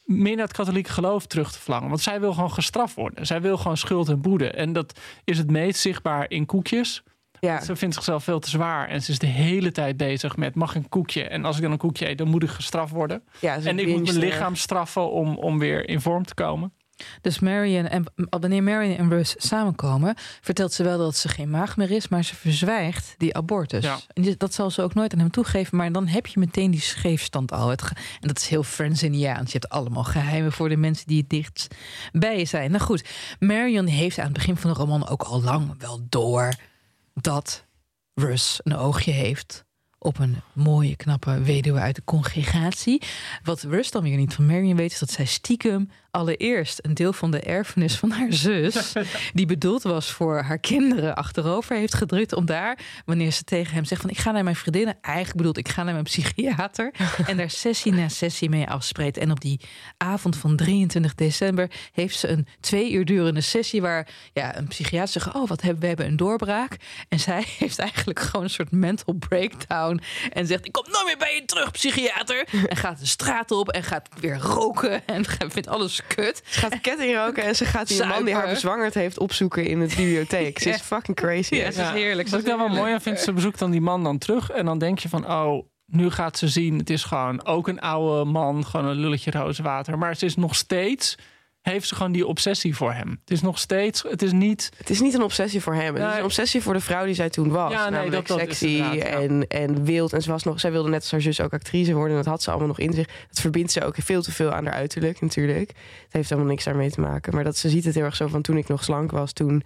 S2: meer naar het katholieke geloof terug te verlangen. Want zij wil gewoon gestraft worden. Zij wil gewoon schuld en boete. En dat is het meest zichtbaar in koekjes...
S3: Ja,
S2: Ze vindt zichzelf veel te zwaar en ze is de hele tijd bezig met mag ik een koekje en als ik dan een koekje eet dan moet ik gestraft worden
S3: ja ze
S2: en ik moet mijn lichaam straffen om, om weer in vorm te komen.
S1: Dus Marion en wanneer Marion en Russ samenkomen, vertelt ze wel dat ze geen maag meer is, maar ze verzwijgt die abortus.
S2: Ja.
S1: En dat zal ze ook nooit aan hem toegeven, maar dan heb je meteen die scheefstand al. Het ge- en dat is heel Frenzeniaans. Je hebt allemaal geheimen voor de mensen die het dichtst bij je zijn. Nou goed, Marion heeft aan het begin van de roman ook al lang wel door dat Russ een oogje heeft op een mooie, knappe weduwe uit de congregatie. Wat Russ dan weer niet van Marion weet, is dat zij stiekem allereerst een deel van de erfenis van haar zus, (laughs) die bedoeld was voor haar kinderen, achterover heeft gedrukt om daar, wanneer ze tegen hem zegt van ik ga naar mijn vriendinnen, eigenlijk bedoelt ik ga naar mijn psychiater (laughs) en daar sessie na sessie mee afspreekt. En op die avond van 23 december heeft ze een twee uur durende sessie waar ja, een psychiater zegt, oh wat hebben we hebben een doorbraak. En zij (laughs) heeft eigenlijk gewoon een soort mental breakdown en zegt ik kom nooit meer bij je terug psychiater. En gaat de straat op en gaat weer roken en vindt alles kut.
S3: Ze gaat ketting roken en ze gaat die man die haar bezwangerd heeft opzoeken in de bibliotheek. Ze is (laughs) fucking crazy.
S1: Ja, ze is heerlijk.
S2: Wat ik
S1: is
S2: dan wel mooi aan vind, ze bezoekt dan die man dan terug en dan denk je van oh, nu gaat ze zien, het is gewoon ook een oude man, gewoon een lulletje rozenwater. Maar ze is nog steeds, heeft ze gewoon die obsessie voor hem. Het is nog steeds, het is niet
S3: Het is niet een obsessie voor hem. Het is een obsessie voor de vrouw die zij toen was.
S2: Ja, nee, dat- dat
S3: sexy
S2: ja.
S3: en, en wild. En ze was nog, zij wilde net als haar zus ook actrice worden. En dat had ze allemaal nog in zich. Dat verbindt ze ook veel te veel aan haar uiterlijk natuurlijk. Het heeft helemaal niks daarmee te maken. Maar dat ze ziet het heel erg zo van toen ik nog slank was. Toen,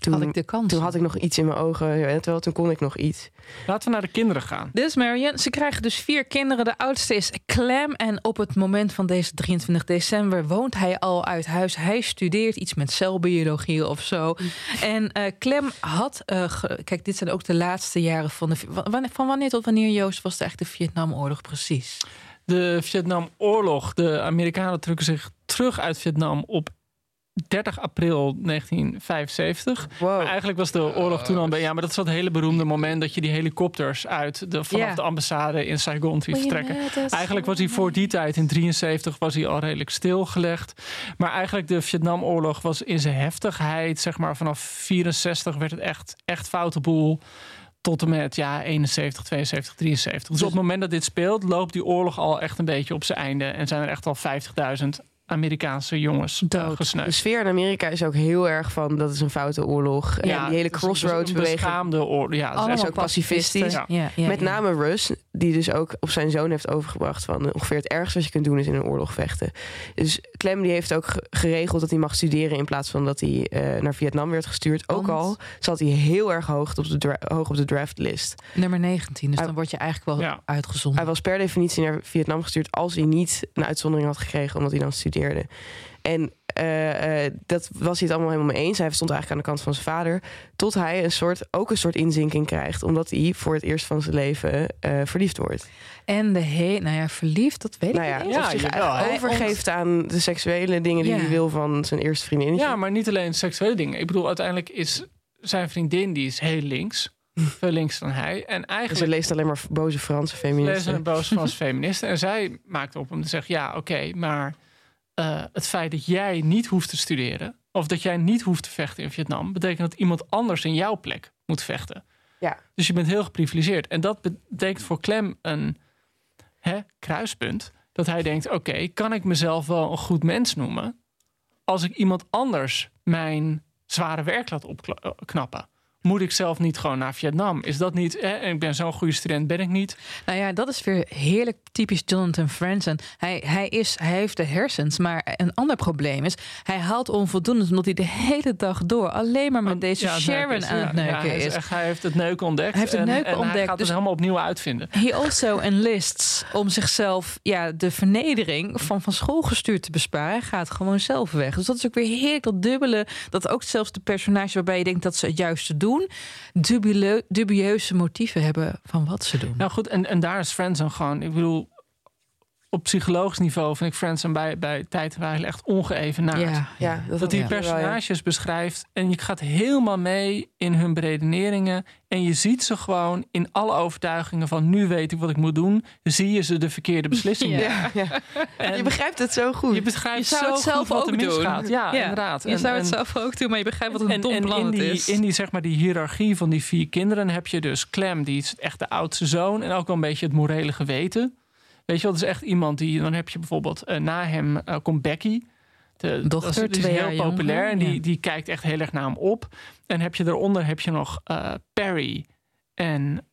S3: toen,
S1: Had ik de kans.
S3: toen had ik nog iets in mijn ogen. Ja, terwijl toen kon ik nog iets.
S2: Laten we naar de kinderen gaan.
S1: Dit is Marion. Ze krijgen dus vier kinderen. De oudste is Clem. En op het moment van deze 23 december woont hij al uit huis. Hij studeert iets met celbiologie of zo. En eh, Clem had... eh, kijk, dit zijn ook de laatste jaren van de... Van, van wanneer tot wanneer, Joost, was het eigenlijk de Vietnamoorlog precies?
S2: De Vietnamoorlog. De Amerikanen trekken zich terug uit Vietnam op 30 april 1975.
S3: Wow.
S2: Maar eigenlijk was de oorlog toen al... beetje- Ja, maar dat is dat hele beroemde moment... dat je die helikopters uit de, vanaf de ambassade in Saigon ziet vertrekken. Eigenlijk was hij voor die tijd, in 73, was hij al redelijk stilgelegd. Maar eigenlijk de Vietnamoorlog was in zijn heftigheid, zeg maar vanaf 64 werd het echt, echt foute boel. Tot en met ja, 71, 72, 73. Dus op het moment dat dit speelt, loopt die oorlog al echt een beetje op zijn einde. En zijn er echt al 50.000 Amerikaanse jongens
S1: Dood.
S3: De sfeer in Amerika is ook heel erg van dat is een foute oorlog. en die hele crossroads beweging.
S2: beschaamde oorlog. Ja,
S1: Allemaal
S3: is ook pacifistisch.
S1: Ja. Ja, ja,
S3: Met
S1: ja.
S3: name Russ, die dus ook op zijn zoon heeft overgebracht van eh, ongeveer het ergste wat je kunt doen is in een oorlog vechten. Dus Clem die heeft ook ge- geregeld dat hij mag studeren in plaats van dat hij eh, naar Vietnam werd gestuurd. Ook al zat hij heel erg hoog op de, dra- hoog op de draftlist.
S1: Nummer 19, dus
S3: Hij-
S1: dan word je eigenlijk wel
S2: Ja.
S1: uitgezonden.
S3: Hij was per definitie naar Vietnam gestuurd als hij niet een uitzondering had gekregen omdat hij dan studeerde. En eh, eh, dat was hij het allemaal helemaal mee eens. Hij stond eigenlijk aan de kant van zijn vader. Tot hij een soort, ook een soort inzinking krijgt. Omdat hij voor het eerst van zijn leven eh, verliefd wordt.
S1: En de he nou ja, verliefd, dat weet
S3: Nou
S1: ik
S3: ja,
S1: niet.
S2: Ja,
S3: of zich
S2: hij
S3: overgeeft aan de seksuele dingen die
S1: Ja.
S3: hij wil van zijn eerste vriendinnetje.
S2: Ja, maar niet alleen seksuele dingen. Ik bedoel, uiteindelijk is zijn vriendin die is heel links. (laughs) Veel links dan hij. En eigenlijk
S3: hij leest alleen maar boze Franse feministen.
S2: een boos Frans feministen. En zij maakt op om te zeggen: ja, oké, maar eh, het feit dat jij niet hoeft te studeren. of dat jij niet hoeft te vechten in Vietnam. betekent dat iemand anders in jouw plek moet vechten.
S3: Ja.
S2: Dus je bent heel geprivilegeerd. En dat betekent voor Clem een hè, kruispunt. Dat hij denkt: oké, kan ik mezelf wel een goed mens noemen. als ik iemand anders mijn zware werk laat opknappen? Moet ik zelf niet gewoon naar Vietnam? Is dat niet. En ik ben zo'n goede student, ben ik niet.
S1: Nou ja, dat is weer heerlijk typisch Jonathan Franzen. Hij, hij, is, hij heeft de hersens, maar een ander probleem is... hij haalt onvoldoende omdat hij de hele dag door... alleen maar met deze
S2: Ja,
S1: Sharon
S2: neuken is-
S1: aan het neuken
S2: ja, hij
S1: is.
S2: echt- hij heeft het neuken ontdekt.
S1: Hij heeft het
S2: en,
S1: neuken
S2: en Hij
S1: ontdekt,
S2: gaat
S1: dus-
S2: het helemaal opnieuw uitvinden.
S1: He also enlists om zichzelf ja, de vernedering van van school gestuurd te besparen. Hij gaat gewoon zelf weg. Dus dat is ook weer heerlijk, dat dubbele. Dat ook zelfs de personages waarbij je denkt dat ze het juiste doen... Dubieuze motieven hebben van wat ze doen.
S2: Nou goed, en, en daar is Friendzone gewoon... Ik bedoel, op psychologisch niveau vind ik Friendzone bij, bij tijd eigenlijk echt ongeëvenaard.
S1: ja,
S3: Ja, dat,
S2: Dat die
S3: ja.
S2: personages beschrijft en je gaat helemaal mee in hun beredeneringen. En je ziet ze gewoon in alle overtuigingen van nu weet ik wat ik moet doen. Zie je ze de verkeerde (laughs) beslissing
S1: Ja.
S3: Ja.
S2: En
S3: Je begrijpt het zo goed.
S2: je beschrijft
S1: Je zou
S2: zo
S1: het zelf
S2: goed wat er
S1: ook doen.
S2: misgaat. Ja,
S1: Ja,
S2: inderdaad.
S1: Je
S2: En-
S1: zou het
S2: en-
S1: zelf ook doen, maar je begrijpt wat een
S2: en,
S1: dom
S2: en
S1: plan
S2: in
S1: het
S2: die,
S1: is.
S2: in die, zeg maar, die hiërarchie van die vier kinderen heb je dus Clem, die is echt de oudste zoon. En ook wel een beetje het morele geweten. Weet je wel, dat is echt iemand die... Dan heb je bijvoorbeeld, eh, na hem eh, komt Becky. De
S1: Dochter,
S2: dat is, die is heel populair. En die,
S1: ja.
S2: die kijkt echt heel erg naar hem op. En heb je daaronder heb je nog eh, Perry en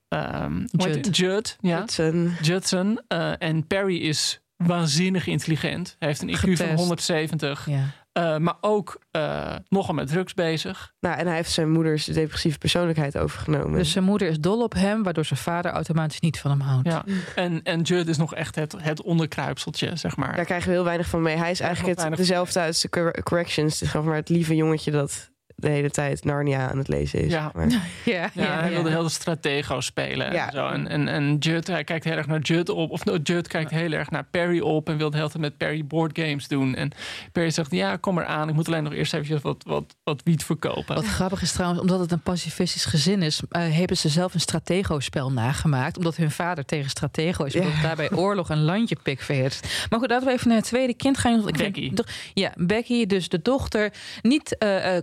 S1: Judd.
S2: Judd. Ja.
S3: Hudson.
S2: Judson. Eh, en Perry is waanzinnig intelligent. Hij heeft een IQ van
S1: Getest.
S2: 170.
S1: ja.
S2: Eh, maar ook eh, nogal met drugs bezig.
S3: Nou, en hij heeft zijn moeders depressieve persoonlijkheid overgenomen.
S1: Dus zijn moeder is dol op hem, waardoor zijn vader automatisch niet van hem houdt.
S2: Ja. En, en Judd is nog echt het, het onderkruipseltje, zeg maar.
S3: Daar krijgen we heel weinig van mee. Hij is eigenlijk het, dezelfde uit de cor- corrections. Dus maar het lieve jongetje dat de hele tijd Narnia aan het lezen is.
S2: Ja.
S3: Maar, (laughs)
S1: ja,
S2: Ja, hij wilde heel de stratego spelen.
S3: Ja.
S2: En, zo. En, en, en Judd, hij kijkt heel erg naar Judd op. Of no, Judd kijkt heel erg naar Perry op. En wil de hele tijd met Perry boardgames doen. En Perry zegt, ja, kom eraan. Ik moet alleen nog eerst even wat, wat, wat wiet verkopen.
S1: Wat grappig is trouwens, omdat het een pacifistisch gezin is, eh, hebben ze zelf een stratego-spel nagemaakt. Omdat hun vader tegen stratego is. Omdat
S3: Ja.
S1: daarbij oorlog een landje pikveert. Maar goed, laten we even naar het tweede kind gaan. Ik
S2: Becky.
S1: ja, Becky, dus de dochter. Niet eh,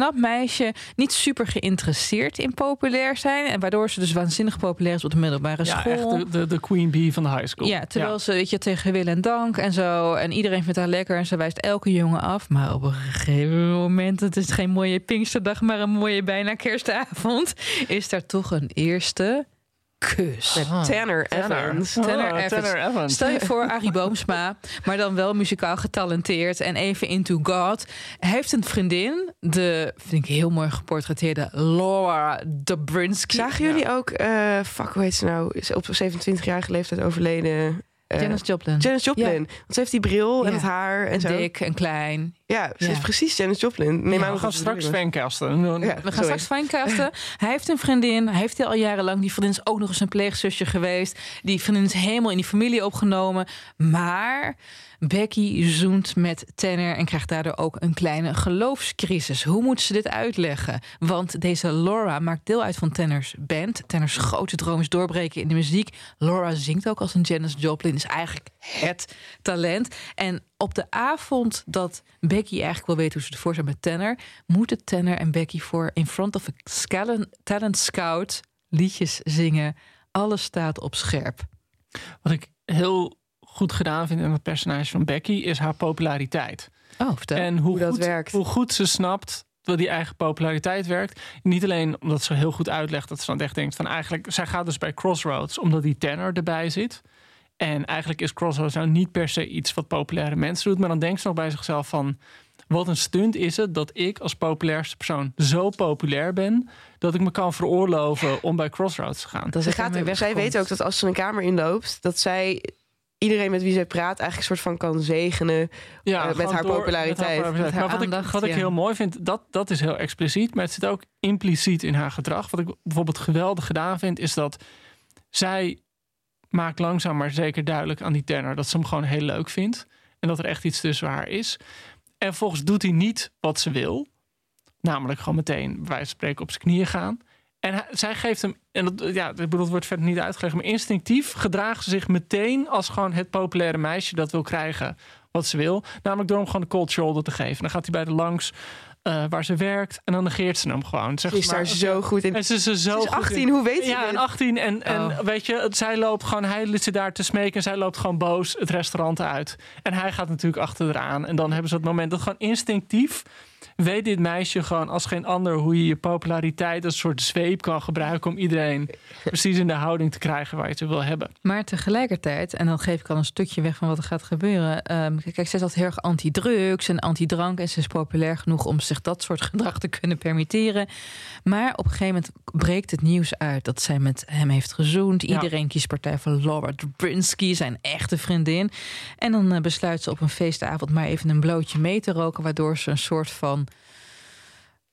S1: knap meisje, niet super geïnteresseerd in populair zijn. En waardoor ze dus waanzinnig populair is op de middelbare
S2: ja,
S1: school.
S2: echt de, de, de queen bee van de high school.
S1: Ja, terwijl ze weet je, tegen wil en dank en zo. En iedereen vindt haar lekker en ze wijst elke jongen af. Maar op een gegeven moment, het is geen mooie Pinksterdag, maar een mooie bijna kerstavond, is daar toch een eerste kus.
S3: met Tanner Evans.
S2: Oh,
S1: Tanner Evans.
S2: Tanner Evans.
S1: Stel je voor Arie (laughs) Boomsma, maar dan wel muzikaal getalenteerd en even into God. Hij heeft een vriendin, de, vind ik heel mooi geportretteerde Laura Dobrinsky.
S3: Zagen jullie ook, eh fuck, hoe heet ze nou? Is op 27-jarige leeftijd overleden. Eh,
S1: Janis Joplin.
S3: Janis Joplin. Want ze heeft die bril en
S1: Ja.
S3: het haar en,
S1: en
S3: zo.
S1: dik en klein.
S3: Ja, ze
S1: Ja.
S3: is precies Janis Joplin. Neem
S1: Ja,
S3: aan
S2: We gaan straks fancasten.
S1: We gaan
S3: sorry.
S1: straks finecasten. Hij heeft een vriendin. Hij heeft die al jarenlang. Die vriendin is ook nog eens een pleegzusje geweest. Die vriendin is helemaal in die familie opgenomen. Maar Becky zoent met Tanner en krijgt daardoor ook een kleine geloofscrisis. Hoe moet ze dit uitleggen? Want deze Laura maakt deel uit van Tanners band. Tanners grote droom is doorbreken in de muziek. Laura zingt ook als een Janis Joplin. Is eigenlijk het talent. En op de avond dat Becky eigenlijk wil weten hoe ze ervoor staat met Tanner, moeten Tanner en Becky voor in front of a talent scout liedjes zingen. Alles staat op scherp.
S2: Wat ik heel goed gedaan vind in het personage van Becky, is haar populariteit.
S1: Oh, vertel.
S2: En hoe,
S3: Hoe dat
S2: goed,
S3: werkt.
S2: hoe goed ze snapt dat die eigen populariteit werkt. Niet alleen omdat ze heel goed uitlegt dat ze dan echt denkt van eigenlijk, zij gaat dus bij Crossroads omdat die tenor erbij zit. En eigenlijk is Crossroads nou niet per se iets wat populaire mensen doet, maar dan denkt ze nog bij zichzelf van wat een stunt is het dat ik als populairste persoon zo populair ben dat ik me kan veroorloven om bij Crossroads te gaan.
S1: dat
S3: Ze gaat, zij weet ook dat als ze een kamer inloopt, dat zij iedereen met wie zij praat eigenlijk een soort van kan zegenen.
S2: Ja,
S3: Eh, met haar
S2: door-
S3: populariteit.
S2: met
S1: Met haar
S2: maar wat, ik, wat ik heel mooi vind, dat, dat is heel expliciet. Maar het zit ook impliciet in haar gedrag. Wat ik bijvoorbeeld geweldig gedaan vind, is dat zij maakt langzaam maar zeker duidelijk aan die tenor dat ze hem gewoon heel leuk vindt. En dat er echt iets tussen haar is. En vervolgens doet hij niet wat ze wil. Namelijk gewoon meteen, bij wijze van spreken, op zijn knieën gaan. En hij- zij geeft hem, en dat, ja, ik bedoel, het wordt verder niet uitgelegd, maar instinctief gedraagt ze zich meteen als gewoon het populaire meisje dat wil krijgen wat ze wil. Namelijk door hem gewoon de cold shoulder te geven. Dan gaat hij bij de langs eh, waar ze werkt en dan negeert ze hem gewoon.
S3: Ze
S2: Zegt
S3: is
S2: maar,
S3: daar zo goed in.
S2: en ze is er zo
S3: Ze is
S2: goed
S3: 18,
S2: in.
S3: hoe weet ze
S2: Ja,
S3: dit?
S2: 18 en, en
S1: Oh.
S2: weet je, zij loopt gewoon, hij zit daar te smeken en zij loopt gewoon boos het restaurant uit. En hij gaat natuurlijk achter eraan. En dan hebben ze het moment dat gewoon instinctief weet dit meisje gewoon als geen ander hoe je je populariteit als een soort zweep kan gebruiken om iedereen precies in de houding te krijgen waar je ze wil hebben.
S1: Maar tegelijkertijd, en dan geef ik al een stukje weg van wat er gaat gebeuren. ehm, kijk, zij is altijd heel erg anti-drugs en anti-drank. En ze is populair genoeg om zich dat soort (laughs) gedrag te kunnen permitteren. Maar op een gegeven moment breekt het nieuws uit dat zij met hem heeft gezoend.
S2: Ja.
S1: Iedereen kiest partij voor Laura zijn echte vriendin. En dan eh, besluit ze op een feestavond maar even een blootje mee te roken. Waardoor ze een soort van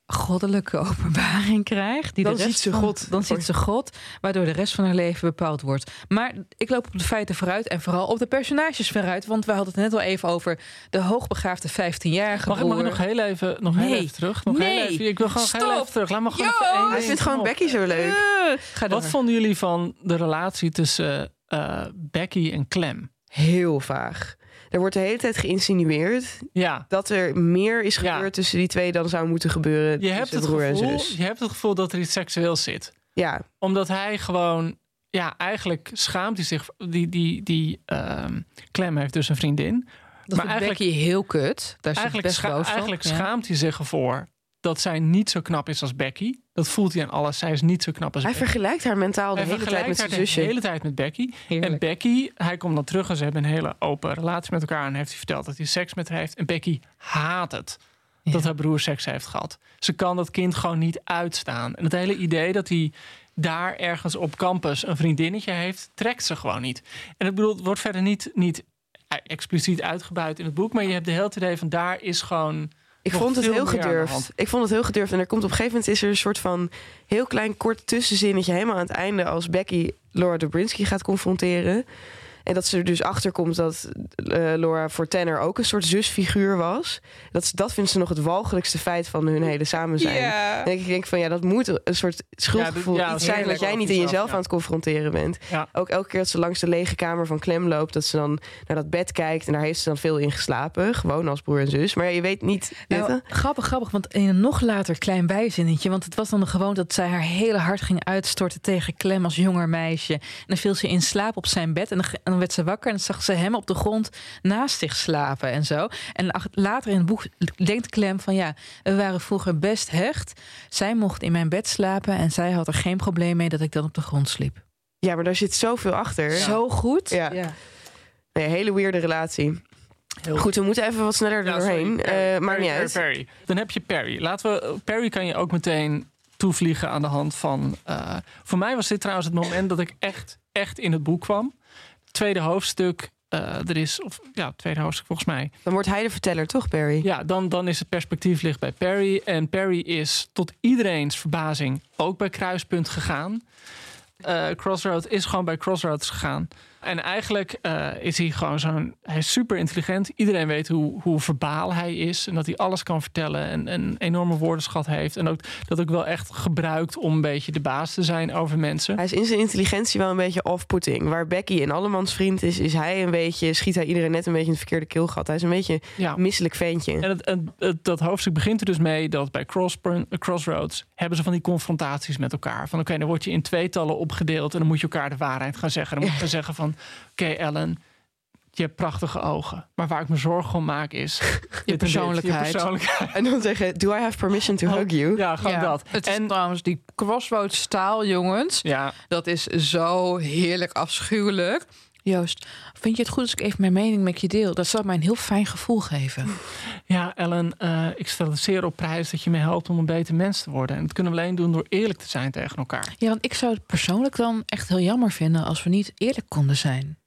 S1: goddelijke (laughs) openbaring krijgt. Die
S3: Dan
S1: de rest
S3: ziet ze
S1: van-
S3: God.
S1: Dan ziet ze God, waardoor de rest van haar leven bepaald wordt. Maar ik loop op de feiten vooruit en vooral op de personages vooruit. Want we hadden het net al even over de hoogbegaafde 15-jarige
S2: Mag ik, mag ik nog heel even, nog heel even terug? Nog
S1: Nee.
S2: heel even, ik wil gewoon heel
S1: Stop.
S2: even terug. Laat me gewoon
S1: Yo,
S2: even één
S3: Hij
S2: ding
S3: vindt gewoon. Becky zo leuk.
S1: Eh, ga.
S2: Wat vonden jullie van de relatie tussen eh, Becky en Clem?
S3: Heel vaag. Er wordt de hele tijd geïnsinueerd
S2: Ja,
S3: dat er meer is
S2: Ja.
S3: gebeurd tussen die twee dan zou moeten gebeuren
S2: je hebt, het
S3: broer en
S2: gevoel,
S3: zus.
S2: je hebt het gevoel dat er iets seksueels zit.
S3: Ja,
S2: Omdat hij gewoon, ja, eigenlijk schaamt hij zich. Die, die, die ehm, Clem heeft dus een vriendin.
S1: dat
S2: maar
S1: vindt
S2: eigenlijk-
S1: Becky heel kut. Daar is
S2: Eigenlijk,
S1: best
S2: scha- eigenlijk
S1: ja.
S2: schaamt hij zich ervoor dat zij niet zo knap is als Becky. Dat voelt hij aan alles. Zij is niet zo knap als
S3: hij
S2: Becky.
S3: vergelijkt haar mentaal de
S2: Hij
S3: hele tijd met
S2: vergelijkt
S3: zijn
S2: haar
S3: zusje.
S2: de hele tijd met Becky.
S1: Heerlijk.
S2: En Becky, hij komt dan terug en ze hebben een hele open relatie met elkaar. En heeft hij verteld dat hij seks met haar heeft. En Becky haat het dat haar broer seks heeft gehad. Ze kan dat kind gewoon niet uitstaan. En het hele idee dat hij daar ergens op campus een vriendinnetje heeft, trekt ze gewoon niet. En ik bedoel, het wordt verder niet, niet expliciet uitgebuit in het boek. Maar je hebt de hele idee van daar is gewoon.
S3: Ik vond het heel gedurfd. Ik vond het heel gedurfd. En er komt op een gegeven moment is er een soort van heel klein kort tussenzinnetje helemaal aan het einde als Becky Laura Dobrinsky gaat confronteren. En dat ze er dus achter komt dat eh, Laura voor Tanner ook een soort zusfiguur was. Dat, dat vindt ze nog het walgelijkste feit van hun hele samen zijn.
S1: Ja.
S3: En ik denk van ja, dat moet een soort schuldgevoel
S2: Ja,
S3: iets
S2: dat-
S3: zijn dat jij niet in
S2: jezelf, ja.
S3: aan het confronteren bent.
S2: Ja.
S3: Ook elke keer dat ze langs de lege kamer van Clem loopt, dat ze dan naar dat bed kijkt en daar heeft ze dan veel in geslapen, gewoon als broer en zus. Maar ja, je weet niet.
S1: Nou, grappig, grappig, want in een nog later klein bijzinnetje. Want het was dan gewoon dat zij haar hele hart ging uitstorten tegen Clem als jonger meisje. En dan viel ze in slaap op zijn bed. En dan, en dan werd ze wakker en zag ze hem op de grond naast zich slapen en zo. En later in het boek denkt Clem van ja, we waren vroeger best hecht. Zij mocht in mijn bed slapen en zij had er geen probleem mee dat ik dan op de grond sliep.
S3: Ja, maar daar zit zoveel achter.
S1: Zo goed.
S3: Ja. Nee, hele weirde relatie. Goed, we moeten even wat sneller er
S2: Ja,
S3: doorheen. Eh,
S2: Perry,
S3: niet
S2: Perry,
S3: uit.
S2: Perry. Dan heb je Perry. Laten we, Perry kan je ook meteen toevliegen aan de hand van. eh, voor mij was dit trouwens het moment dat ik echt, echt in het boek kwam. Tweede hoofdstuk. eh, er is, of ja, tweede hoofdstuk volgens mij.
S3: Dan wordt hij de verteller, toch, Barry?
S2: Ja, dan, dan is het perspectief ligt bij Perry. En Perry is tot iedereen's verbazing ook bij Kruispunt gegaan. Eh Crossroads is gewoon bij Crossroads gegaan. En eigenlijk eh, is hij gewoon zo'n... Hij is super intelligent. Iedereen weet hoe, hoe verbaal hij is. En dat hij alles kan vertellen. En en een enorme woordenschat heeft. En ook dat ook wel echt gebruikt om een beetje de baas te zijn over mensen.
S3: Hij is in zijn intelligentie wel een beetje off-putting. Waar Becky een allemans vriend is, is hij een beetje, schiet hij iedereen net een beetje in het verkeerde keelgat. Hij is een beetje
S2: Ja.
S3: misselijk ventje.
S2: En het, het- het- dat hoofdstuk begint er dus mee dat bij Crossroads hebben ze van die confrontaties met elkaar. Van oké, dan word je in tweetallen opgedeeld en dan moet je elkaar de waarheid gaan zeggen. Dan moet je (laughs) gaan zeggen van oké Ellen, je hebt prachtige ogen. Maar waar ik me zorgen om maak is... (laughs)
S1: persoonlijkheid.
S2: Je persoonlijkheid.
S3: En dan zeggen, do I have permission to hug you?
S2: Ja, gewoon
S1: Ja,
S2: dat.
S1: Het is
S2: en
S1: trouwens die crossroads staal, jongens.
S2: ja,
S1: Dat is zo heerlijk afschuwelijk. Joost, vind je het goed als ik even mijn mening met je deel? Dat zou mij een heel fijn gevoel geven.
S2: ja, Ellen, eh, ik stel het zeer op prijs dat je me helpt om een beter mens te worden. En dat kunnen we alleen doen door eerlijk te zijn tegen elkaar.
S1: Ja, want ik zou het persoonlijk dan echt heel jammer vinden als we niet eerlijk konden zijn.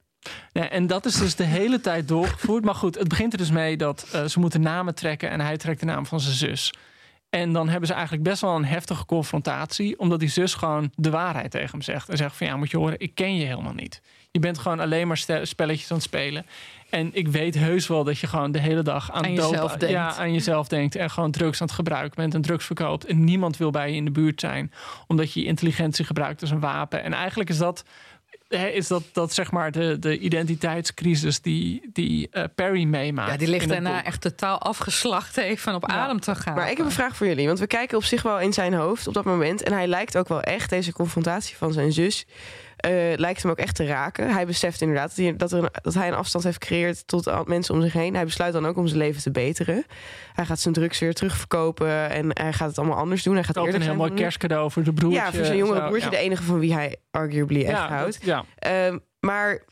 S2: Ja, en dat is dus de hele tijd doorgevoerd. Maar goed, het begint er dus mee dat eh, ze moeten namen trekken en hij trekt de naam van zijn zus. En dan hebben ze eigenlijk best wel een heftige confrontatie, omdat die zus gewoon de waarheid tegen hem zegt. En zegt van ja, moet je horen, ik ken je helemaal niet. Je bent gewoon alleen maar spelletjes aan het spelen. En ik weet heus wel dat je gewoon de hele dag aan,
S1: Aan
S2: dope-
S1: jezelf denkt.
S2: Ja, aan jezelf denkt. En gewoon drugs aan het gebruiken bent en drugs verkoopt. En niemand wil bij je in de buurt zijn. Omdat je je intelligentie gebruikt als een wapen. En eigenlijk is dat, hè, is dat, dat zeg maar de, de identiteitscrisis die, die eh, Perry meemaakt.
S1: Ja, die ligt daarna
S2: boek.
S1: echt totaal afgeslacht even op
S2: Ja.
S1: adem te gaan.
S3: Maar ik heb een vraag voor jullie. Want we kijken op zich wel in zijn hoofd op dat moment. En hij lijkt ook wel echt, deze confrontatie van zijn zus... eh, lijkt hem ook echt te raken. Hij beseft inderdaad dat hij, dat, er een, dat hij een afstand heeft gecreëerd... tot al- mensen om zich heen. Hij besluit dan ook om zijn leven te beteren. Hij gaat zijn drugs weer terugverkopen. En hij gaat het allemaal anders doen. Hij gaat
S2: Koopt een heel
S3: zijn
S2: mooi kerstcadeau voor de broertje.
S3: Ja, voor zijn jongere
S2: Zo,
S3: broertje.
S2: ja.
S3: De enige van wie hij arguably echt
S2: ja,
S3: houdt.
S2: dat- ja.
S3: Ehm, maar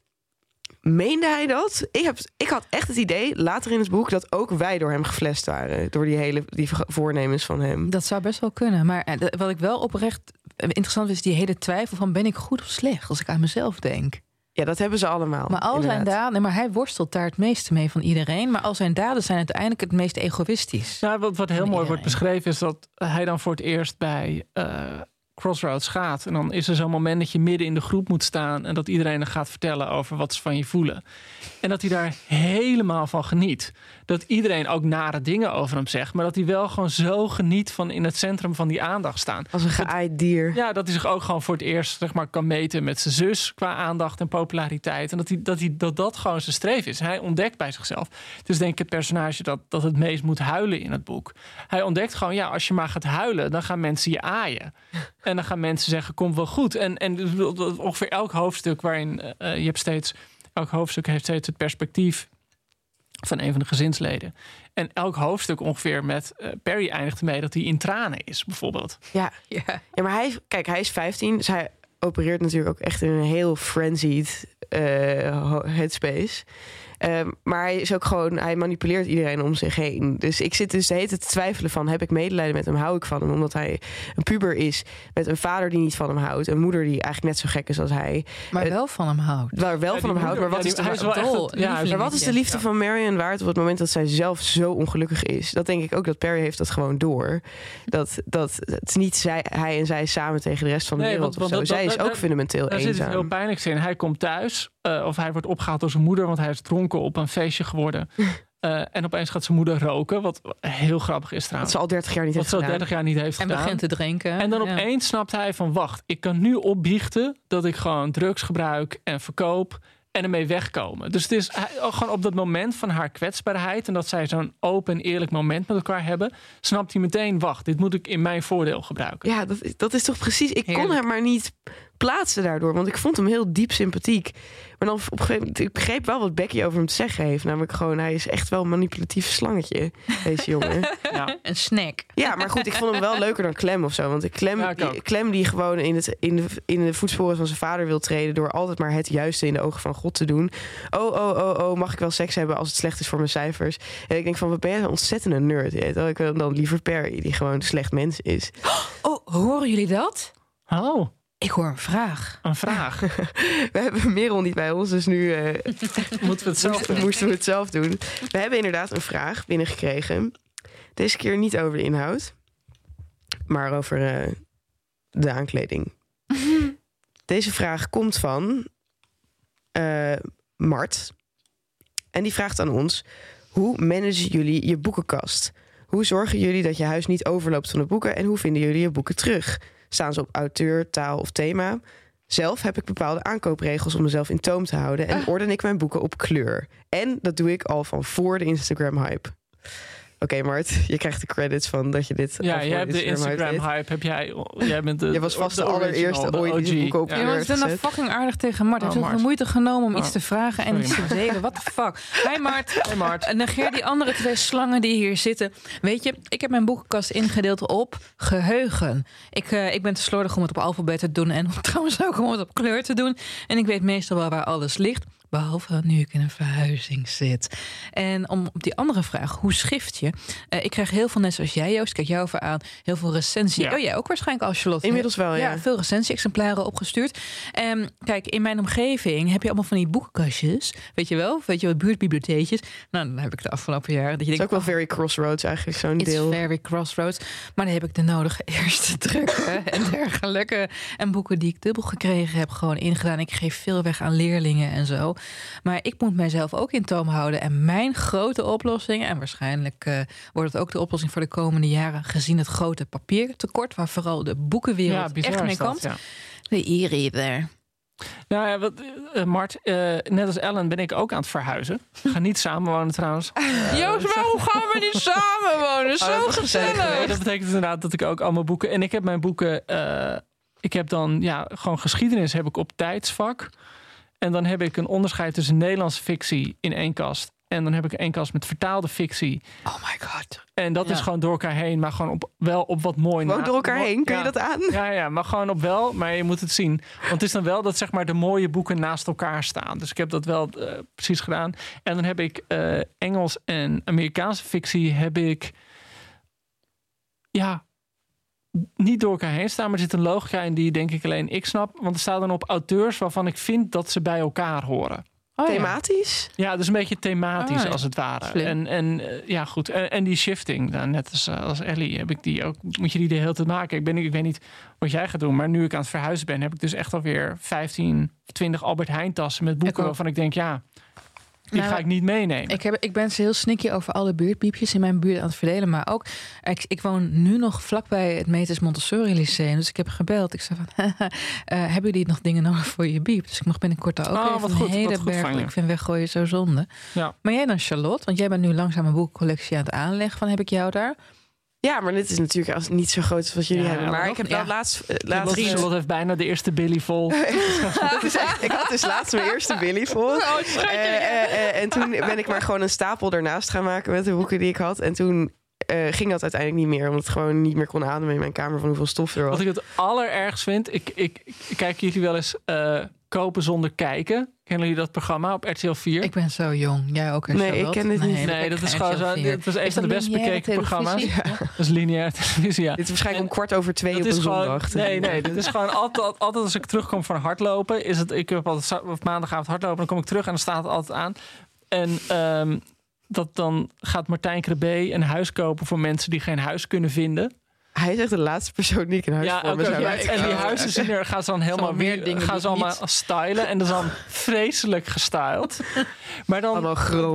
S3: meende hij dat? Ik, heb, ik had echt het idee, later in het boek... dat ook wij door hem geflest waren. Door die hele die voornemens van hem.
S1: Dat zou best wel kunnen. Maar eh, wat ik wel oprecht interessant is die hele twijfel van ben ik goed of slecht als ik aan mezelf denk.
S3: Ja, dat hebben ze allemaal.
S1: Maar al zijn daden, nee, maar hij worstelt daar het meeste mee van iedereen. Maar al zijn daden zijn uiteindelijk het meest egoïstisch.
S2: Ja, wat, wat heel mooi wordt beschreven is dat hij dan voor het eerst bij eh, Crossroads gaat. En dan is er zo'n moment dat je midden in de groep moet staan en dat iedereen dan gaat vertellen over wat ze van je voelen. En dat hij daar helemaal van geniet. Dat iedereen ook nare dingen over hem zegt, maar dat hij wel gewoon zo geniet van in het centrum van die aandacht staan.
S3: Als een geaaid dier.
S2: Ja, dat hij zich ook gewoon voor het eerst zeg maar, kan meten met zijn zus qua aandacht en populariteit. En dat, hij, dat, hij, dat dat gewoon zijn streven is. Hij ontdekt bij zichzelf. Het is denk ik het personage dat, dat het meest moet huilen in het boek. Hij ontdekt gewoon, ja, als je maar gaat huilen, dan gaan mensen je aaien. (laughs) En dan gaan mensen zeggen, komt wel goed. En, en dus ongeveer elk hoofdstuk waarin eh, je hebt steeds, elk hoofdstuk heeft steeds het perspectief van een van de gezinsleden. En elk hoofdstuk ongeveer met eh, Perry eindigt ermee dat hij in tranen is, bijvoorbeeld.
S3: Ja.
S1: Ja.
S3: ja, maar hij, kijk, hij is 15, dus hij opereert natuurlijk ook echt in een heel frenzied eh, headspace. Ehm, maar hij is ook gewoon, hij manipuleert iedereen om zich heen. Dus ik zit dus de hele tijd te twijfelen van, heb ik medelijden met hem, hou ik van hem? Omdat hij een puber is met een vader die niet van hem houdt, een moeder die eigenlijk net zo gek is als hij,
S1: Maar
S3: Eh,
S1: wel van hem houdt.
S3: waar wel
S2: Ja,
S3: van hem houdt. Maar wat
S2: ja,
S3: is de
S2: hij is wel echt
S1: dol,
S2: het- ja, is-
S3: Maar wat is de liefde van Marion waard op het moment dat zij zelf zo ongelukkig is? Dat denk ik ook dat Perry heeft dat gewoon door. Dat, dat het is niet zij, hij en zij samen tegen de rest van de
S2: Nee,
S3: wereld.
S2: want-
S3: of zo.
S2: want dat-
S3: zij is
S2: dat-
S3: ook
S2: dat-
S3: fundamenteel
S2: Daar zit het heel
S3: eenzaam.
S2: pijnlijks in. Hij komt thuis, eh, of hij wordt opgehaald door zijn moeder, want hij is dronken op een feestje geworden. (laughs) Eh, en opeens gaat zijn moeder roken, wat heel grappig is
S3: Dat
S2: trouwens.
S3: ze al 30 jaar niet
S2: Wat
S3: heeft
S2: ze al
S3: gedaan.
S2: 30 jaar niet heeft
S1: En
S2: gedaan.
S1: begint te drinken.
S2: En dan
S1: Ja.
S2: opeens snapt hij van wacht, ik kan nu opbiechten dat ik gewoon drugs gebruik en verkoop en ermee wegkomen. Dus het is oh, gewoon op dat moment van haar kwetsbaarheid en dat zij zo'n open en eerlijk moment met elkaar hebben, snapt hij meteen wacht, dit moet ik in mijn voordeel gebruiken.
S3: Ja, dat, is- dat is toch precies. Ik kon hem maar niet plaatsen daardoor, want ik vond hem heel diep sympathiek. Maar dan op een gegeven moment, ik begreep wel wat Becky over hem te zeggen heeft. Namelijk gewoon, hij is echt wel een manipulatief slangetje, deze jongen. (laughs)
S2: Ja.
S1: Een snack.
S3: Ja, maar goed, ik vond hem wel leuker dan Clem of zo. Want ik Clem,
S2: Ja, ik.
S3: Clem die gewoon in, het, in, de, in de voetsporen van zijn vader wil treden... door altijd maar het juiste in de ogen van God te doen. Oh, oh, oh, oh, mag ik wel seks hebben als het slecht is voor mijn cijfers? En ik denk van, wat ben je een ontzettende nerd. je weet wel. Ik wil dan liever Perry, die gewoon een slecht mens is.
S1: Oh, horen jullie dat?
S2: Oh,
S1: Ik hoor een vraag.
S2: een vraag. (laughs)
S3: We hebben Merel niet bij ons, dus nu eh, (laughs)
S2: Moeten we het zelf
S3: moesten, moesten we het zelf doen. We hebben inderdaad een vraag binnengekregen. Deze keer niet over de inhoud, maar over eh, de aankleding. (laughs) Deze vraag komt van eh, Mart. En die vraagt aan ons: hoe managen jullie je boekenkast? Hoe zorgen jullie dat je huis niet overloopt van de boeken? En hoe vinden jullie je boeken terug? Staan ze op auteur, taal of thema? Zelf heb ik bepaalde aankoopregels om mezelf in toom te houden. En orden ik mijn boeken op kleur. En dat doe ik al van voor de Instagram-hype. Oké, Mart, je krijgt de credits van dat je dit.
S2: Ja, jij hebt de
S3: Instagram
S2: hype. Heb jij, jij bent de,
S3: Jij was vast de allereerste
S2: de
S3: ooit die
S2: OG.
S3: boeken op
S2: Ja.
S1: Maar dan fucking aardig tegen Mart. Hij
S2: Oh,
S1: heeft
S2: Mart.
S1: de moeite genomen om
S2: Oh.
S1: iets te vragen en
S2: Sorry,
S1: iets te delen. What the fuck? Hi Mart.
S2: Hey Mart.
S1: Negeer die andere twee slangen die hier zitten. Weet je, ik heb mijn boekenkast ingedeeld op geheugen. Ik, eh, ik ben te slordig om het op alfabet te doen. En (laughs) trouwens ook om het op kleur te doen. En ik weet meestal wel waar alles ligt. Behalve nu ik in een verhuizing zit. En om op die andere vraag, hoe schrift je? Eh, ik krijg heel veel, net zoals jij Joost, kijk jou even aan, heel veel recensie.
S2: Ja.
S1: Oh jij ook waarschijnlijk als Charlotte.
S3: Inmiddels wel, ja.
S1: Ja, veel recensie-exemplaren opgestuurd. En kijk, in mijn omgeving heb je allemaal van die boekenkastjes. Weet je wel? Weet je wel, buurtbibliotheekjes. Nou, dan heb ik de afgelopen jaren... Dat je
S3: Het is ook
S1: denkt,
S3: wel very crossroads eigenlijk, zo'n
S1: It's
S3: deel.
S1: very crossroads. Maar dan heb ik de nodige (laughs) eerste drukken en dergelijke. En boeken die ik dubbel gekregen heb, gewoon ingedaan. Ik geef veel weg aan leerlingen en zo. Maar ik moet mijzelf ook in toom houden. En mijn grote oplossing, en waarschijnlijk eh, wordt het ook de oplossing voor de komende jaren, gezien het grote papiertekort, waar vooral de boekenwereld
S2: Ja,
S1: echt mee kampt.
S2: ja.
S1: De e-reader.
S2: Nou ja, wat, eh, Mart, eh, net als Ellen ben ik ook aan het verhuizen. Ik ga niet (laughs) samenwonen trouwens. (laughs)
S1: Joost, waarom gaan we niet samenwonen?
S3: Oh,
S1: Zo
S3: gezellig.
S2: Dat betekent inderdaad dat ik ook allemaal boeken... En ik heb mijn boeken... ik heb dan ja, gewoon geschiedenis heb ik op tijdsvak. En dan heb ik een onderscheid tussen Nederlandse fictie in één kast. En dan heb ik één kast met vertaalde fictie.
S1: Oh my god.
S2: En dat
S1: Ja.
S2: is gewoon door elkaar heen, maar gewoon op, wel op wat mooi
S3: Gewoon door elkaar heen, kun
S2: Ja.
S3: je dat aan?
S2: Ja, ja, maar gewoon op wel, maar je moet het zien. Want het is dan wel dat zeg maar de mooie boeken naast elkaar staan. Dus ik heb dat wel eh, precies gedaan. En dan heb ik eh, Engels en Amerikaanse fictie heb ik ja niet door elkaar heen staan, maar er zit een logica in die denk ik alleen ik snap. Want er staat dan op auteurs waarvan ik vind dat ze bij elkaar horen.
S1: Oh.
S3: Thematisch?
S2: Ja, dus een beetje thematisch
S1: Ah,
S2: als het ware.
S1: slim.
S2: En, en eh, ja, goed. En, en die shifting, nou, net als, eh, als Ellie, heb ik die ook. Moet je die de hele tijd maken? Ik, ben, ik weet niet wat jij gaat doen, maar nu ik aan het verhuizen ben, heb ik dus echt alweer 15, 20 Albert Heijn tassen met boeken waarvan ik denk, ja, die
S1: Nou,
S2: ga ik niet meenemen.
S1: Ik, heb, ik ben ze heel snikkie over alle buurtpiepjes in mijn buurt aan het verdelen. Maar ook, ik, ik woon nu nog vlakbij het Metis Montessori Lyceum. Dus ik heb gebeld. Ik zei van, (laughs) eh, hebben jullie nog dingen nodig voor je biep? Dus ik mag binnenkort daar ook
S2: Oh,
S1: even
S2: wat
S1: een
S2: goed,
S1: hele
S2: wat
S1: berg. Ik vind weggooien zo zonde.
S2: Ja.
S1: Maar jij dan Charlotte? Want jij bent nu langzaam een boekcollectie aan het aanleggen. Van heb ik jou daar?
S3: Ja, maar dit is natuurlijk als niet zo groot als wat jullie
S2: Ja,
S3: hebben.
S2: maar
S3: ik heb
S1: ja.
S3: dat laatst...
S2: Charlotte,
S3: laatst
S2: Charlotte heeft bijna de eerste Billy vol. (laughs)
S3: dat is echt, ik had dus laatst mijn eerste Billy vol. (laughs)
S1: Oh,
S3: Eh, eh, eh, en toen ben ik maar gewoon een stapel ernaast gaan maken met de boeken die ik had. En toen eh, ging dat uiteindelijk niet meer. Omdat het gewoon niet meer kon ademen in mijn kamer van hoeveel stof er was.
S2: Wat ik het allerergst vind, ik, ik, ik kijk jullie wel eens eh, kopen zonder kijken. Kennen jullie dat programma op RTL 4?
S1: Ik ben zo jong. Jij ook, hè,
S3: Nee, ik ken dit niet.
S2: Nee, dat is gewoon zo.
S1: RTL 4.
S2: Het was een van de best
S1: lineaire
S2: bekeken programma's.
S1: televisie?
S2: Dat is lineair televisie, ja.
S3: Dit is waarschijnlijk
S2: En
S3: om kwart over twee op
S2: is
S3: een
S2: gewoon,
S3: zondag.
S2: nee, nee, dit is gewoon altijd, altijd als ik terugkom van hardlopen, is het, ik heb altijd of maandagavond hardlopen, dan kom ik terug en dan staat het altijd aan. En ehm, dat dan gaat Martijn Krabbe een huis kopen voor mensen die geen huis kunnen vinden.
S3: Hij is echt de laatste persoon die ik in huis
S2: Ja, en die huizen zien er, gaan ze dan helemaal
S1: meer
S2: weer
S1: dingen
S2: gaan ze allemaal
S1: niet-
S2: stylen en dat is dan vreselijk gestyled. Maar dan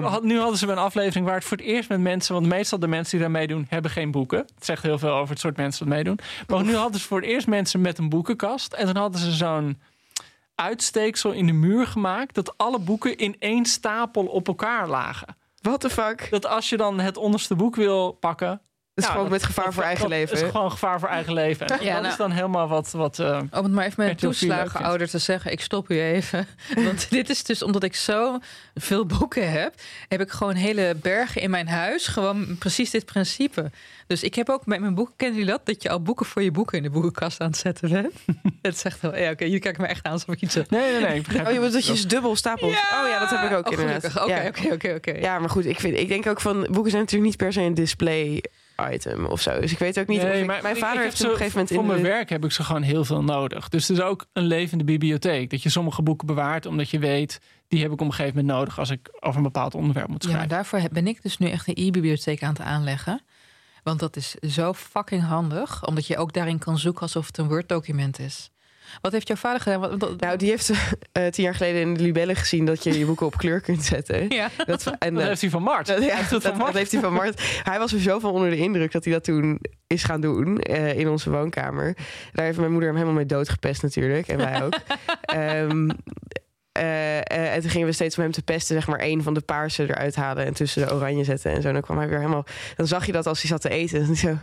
S2: had, nu hadden ze een aflevering waar het voor het eerst met mensen, want meestal de mensen die daar meedoen hebben geen boeken. Het zegt heel veel over het soort mensen dat meedoen. Maar nu hadden ze voor het eerst mensen met een boekenkast en dan hadden ze zo'n uitsteeksel in de muur gemaakt dat alle boeken in één stapel op elkaar lagen.
S3: What the fuck?
S2: Dat als je dan het onderste boek wil pakken,
S3: is
S2: Ja,
S3: gewoon
S2: dat-
S3: met gevaar
S2: dat-
S3: voor eigen
S2: dat
S3: leven.
S2: is gewoon gevaar voor eigen leven. En
S1: Ja,
S2: dat
S1: nou-
S2: is dan helemaal wat. wat eh,
S1: Om het maar even met een
S2: RTL 4 leuk
S1: toeslagen ouder te zeggen, ik stop u even. (laughs) Want dit is dus omdat ik zo veel boeken heb, heb ik gewoon hele bergen in mijn huis. Gewoon precies dit principe. Dus ik heb ook met mijn boeken, kennen jullie dat? Dat je al boeken voor je boeken in de boekenkast aan het zetten bent. (laughs) Het zegt wel, ja oké, jullie kijken me echt aan alsof ik iets
S2: nee, nee, nee. Ik (laughs) begrijp
S3: Oh, je
S2: het.
S3: bedoelt dat je ze dubbel stapelt? Oh ja, dat heb ik ook
S1: Oh,
S3: inderdaad.
S1: oké, oké, oké.
S3: Ja, maar goed, ik, vind, ik denk ook van... Boeken zijn natuurlijk niet per se een display item of zo. Dus ik weet ook niet
S2: Nee,
S3: of ik-
S2: maar
S3: Mijn vader
S2: ik
S3: heeft
S2: heb
S3: op een
S2: ze-
S3: gegeven moment...
S2: Voor
S3: in
S2: mijn
S3: de-
S2: werk heb ik ze gewoon heel veel nodig. Dus het is ook een levende bibliotheek. Dat je sommige boeken bewaart, omdat je weet... die heb ik op een gegeven moment nodig... als ik over een bepaald onderwerp moet
S1: Ja, maar
S2: schrijven.
S1: daarvoor heb- ben ik dus nu echt een e-bibliotheek aan het aanleggen. Want dat is zo fucking handig. Omdat je ook daarin kan zoeken alsof het een Word-document is. Wat heeft jouw vader gedaan? Wat, wat-
S3: Nou, die heeft eh, tien jaar geleden in de Libelle gezien... dat je je boeken op kleur kunt zetten. (laughs)
S1: ja.
S3: Dat, en,
S2: Dat
S3: eh,
S2: heeft hij van Mart.
S3: dat, ja, (laughs)
S2: heeft
S3: dat, heeft hij van Mart. Hij was er zo van onder de indruk dat hij dat toen is gaan doen eh, in onze woonkamer. Daar heeft mijn moeder hem helemaal mee doodgepest natuurlijk. En wij ook. (laughs) Ehm, Eh, eh, en toen gingen we steeds om hem te pesten, zeg maar één van de paarse eruit halen en tussen de oranje zetten en zo. En dan kwam hij weer helemaal. Dan zag je dat als hij zat te eten. En zo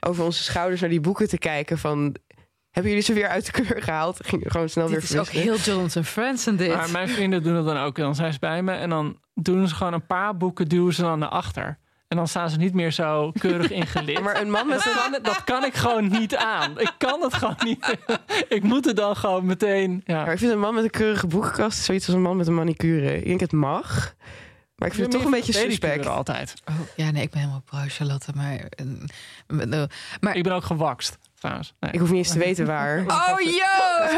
S3: over onze schouders naar die boeken te kijken van. Hebben jullie ze weer uit de kleur gehaald? Ging gewoon snel
S1: Dit
S3: weer
S1: is ook heel Jonathan Franzen dit.
S2: Maar mijn vrienden doen het dan ook. Dan zijn ze bij me en dan doen ze gewoon een paar boeken, duwen ze dan naar achter. En dan staan ze niet meer zo keurig in gelid. (laughs)
S3: Maar een man met
S2: dat, kan, dat kan ik gewoon niet aan. Ik kan het gewoon niet. ik moet het dan gewoon meteen. Ja.
S3: Maar ik vind een man met een keurige boekenkast zoiets als een man met een manicure. Ik denk het mag. Maar ik vind het toch een beetje suspect.
S2: altijd.
S1: Oh, ja, nee, ik ben helemaal pro Charlotte, maar... eh, maar
S2: Ik ben ook gewakst, trouwens. Nee.
S3: Ik hoef niet eens te weten waar. (laughs)
S1: Oh, Joost!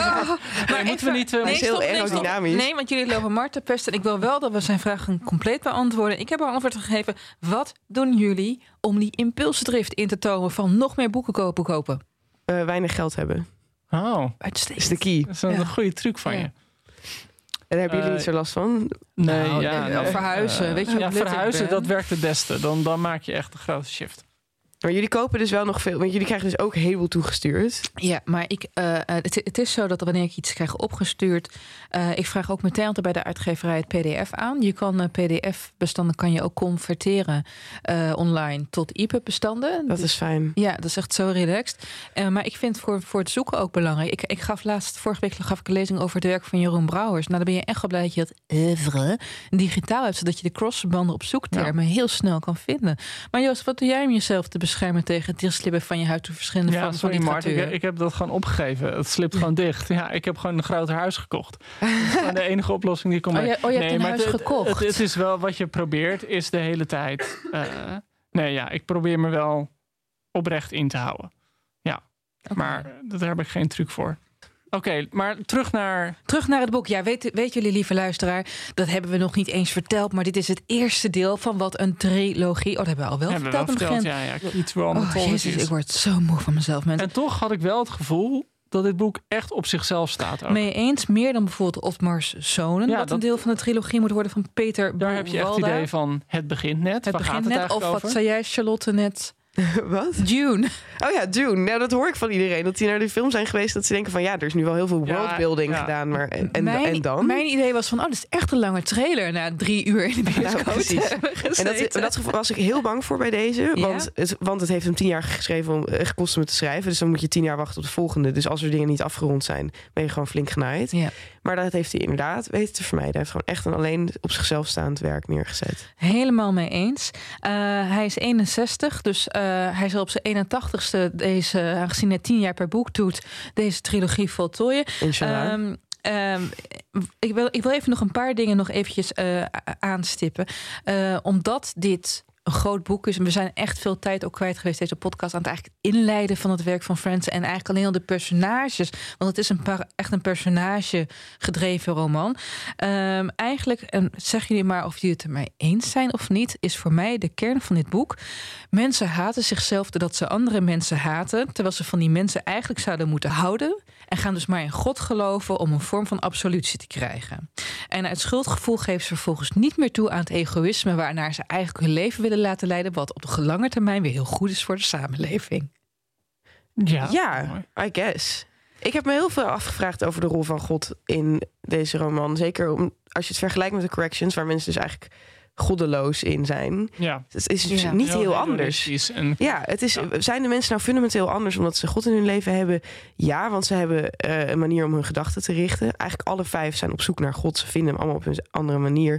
S1: Oh. (laughs)
S2: Nee, moeten we niet... eh,
S3: is heel aerodynamisch.
S1: Nee, want jullie lopen Marten te pesten. En ik wil wel dat we zijn vragen compleet beantwoorden. Ik heb al antwoord gegeven. Wat doen jullie om die impulsdrift in te tonen van nog meer boeken kopen kopen?
S3: Eh, weinig geld hebben.
S2: Oh,
S1: Uitstekend.
S3: is de key.
S2: dat is een
S1: Ja.
S2: goede truc van
S1: Ja.
S2: je.
S3: En daar hebben jullie
S2: Eh,
S3: niet zo last van.
S2: Nee,
S1: Nou,
S2: ja,
S1: nee, verhuizen. Weet je
S2: ja, verhuizen, dat werkt het beste. Dan, dan maak je echt een grote shift.
S3: Maar jullie kopen dus wel nog veel. Want jullie krijgen dus ook heleboel toegestuurd.
S1: Ja, maar ik, eh, eh, het, het is zo dat wanneer ik iets krijg opgestuurd, eh, ik vraag ook meteen altijd bij de uitgeverij het PDF aan. Je kan PDF-bestanden kan je ook converteren online tot EPUB-bestanden.
S3: Dat is fijn.
S1: Ja, dat is echt zo relaxed. Maar ik vind voor, voor het zoeken ook belangrijk. Ik, ik gaf laatst, vorige week gaf ik een lezing over het werk van Jeroen Brouwers. Nou, dan ben je echt wel blij dat je het oeuvre digitaal hebt, zodat je de crossverbanden op zoektermen heel snel kan vinden. Maar Joost, wat doe jij om jezelf te beschermen tegen het slippen van je huid te verschillen
S2: Ja,
S1: van, van
S2: sorry Mart, ik, ik heb dat gewoon opgegeven. Het slipt gewoon dicht. Ja, ik heb gewoon een groter huis gekocht. (laughs) Dat is gewoon de enige oplossing die ik kon
S1: Oh,
S2: maken.
S1: je- oh, je hebt een
S2: maar
S1: huis
S2: het-
S1: gekocht.
S2: Het, het is wel wat je probeert, is de hele tijd... eh, nee, ja, ik probeer me wel oprecht in te houden.
S1: Oké.
S2: Maar eh, daar heb ik geen truc voor. Oké, maar terug naar...
S1: Terug naar het boek. Ja, weet, weet jullie, lieve luisteraar, dat hebben we nog niet eens verteld. Maar dit is het eerste deel van wat een trilogie. Oh, dat hebben we al wel
S2: hebben we
S1: verteld
S2: wel ja, ja, iets wel
S1: Oh, jezus, ik word zo moe van mezelf, mensen.
S2: En toch had ik wel het gevoel dat dit boek echt op zichzelf staat. Ook.
S1: Mee eens, meer dan bijvoorbeeld Otmars Zonen,
S2: Ja,
S1: wat
S2: dat-
S1: een deel van de trilogie moet worden van Peter
S2: Daar heb je echt het idee van, het begint net.
S1: Het begint net, of
S2: over?
S1: wat zei jij, Charlotte, net? (laughs)
S3: Wat?
S1: Dune.
S3: Oh ja, Dune. Nou, dat hoor ik van iedereen. Dat die naar de film zijn geweest. Dat ze denken van ja, er is nu wel heel veel worldbuilding
S2: ja.
S3: gedaan. Maar en, en,
S1: mijn,
S3: en dan?
S1: Mijn idee was van, oh, dit is echt een lange trailer na drie uur in de bioscoop
S3: precies. En dat, dat was ik heel bang voor bij deze.
S1: Ja?
S3: Want, het, want het heeft hem tien jaar geschreven om, eh, gekost om het te schrijven. Dus dan moet je tien jaar wachten op de volgende. Dus als er dingen niet afgerond zijn, ben je gewoon flink genaaid.
S1: Ja.
S3: Maar dat heeft hij inderdaad weten te vermijden. Hij heeft gewoon echt een alleen op zichzelf staand werk neergezet.
S1: Helemaal mee eens. Eh, hij is 61, dus eh, hij zal op zijn 81ste deze, aangezien hij 10 jaar per boek doet, deze trilogie voltooien. Ehm, ik, wil, ik wil even nog een paar dingen nog eventjes eh, aanstippen. Eh, omdat dit een groot boek is. En we zijn echt veel tijd ook kwijt geweest, deze podcast, aan het eigenlijk inleiden van het werk van Friends. En eigenlijk alleen al de personages. Want het is een par- echt een personage gedreven roman. Ehm, eigenlijk, en zeg jullie maar of jullie het ermee eens zijn of niet, is voor mij de kern van dit boek. Mensen haten zichzelf doordat ze andere mensen haten. Terwijl ze van die mensen eigenlijk zouden moeten houden. En gaan dus maar in God geloven om een vorm van absolutie te krijgen. En uit schuldgevoel geven ze vervolgens niet meer toe aan het egoïsme waarnaar ze eigenlijk hun leven willen laten leiden. Wat op de lange termijn weer heel goed is voor de samenleving.
S2: Ja,
S3: ja. I guess. Ik heb me heel veel afgevraagd over de rol van God in deze roman. Zeker om, als je het vergelijkt met de corrections, waar mensen dus eigenlijk goddeloos in zijn.
S2: ja.
S3: Het is
S1: Ja.
S3: niet heel, anders.
S2: En,
S3: Ja, het is,
S2: Ja.
S3: zijn de mensen nou fundamenteel anders omdat ze God in hun leven hebben? Ja, want ze hebben eh, een manier om hun gedachten te richten. Eigenlijk alle vijf zijn op zoek naar God. Ze vinden hem allemaal op een andere manier.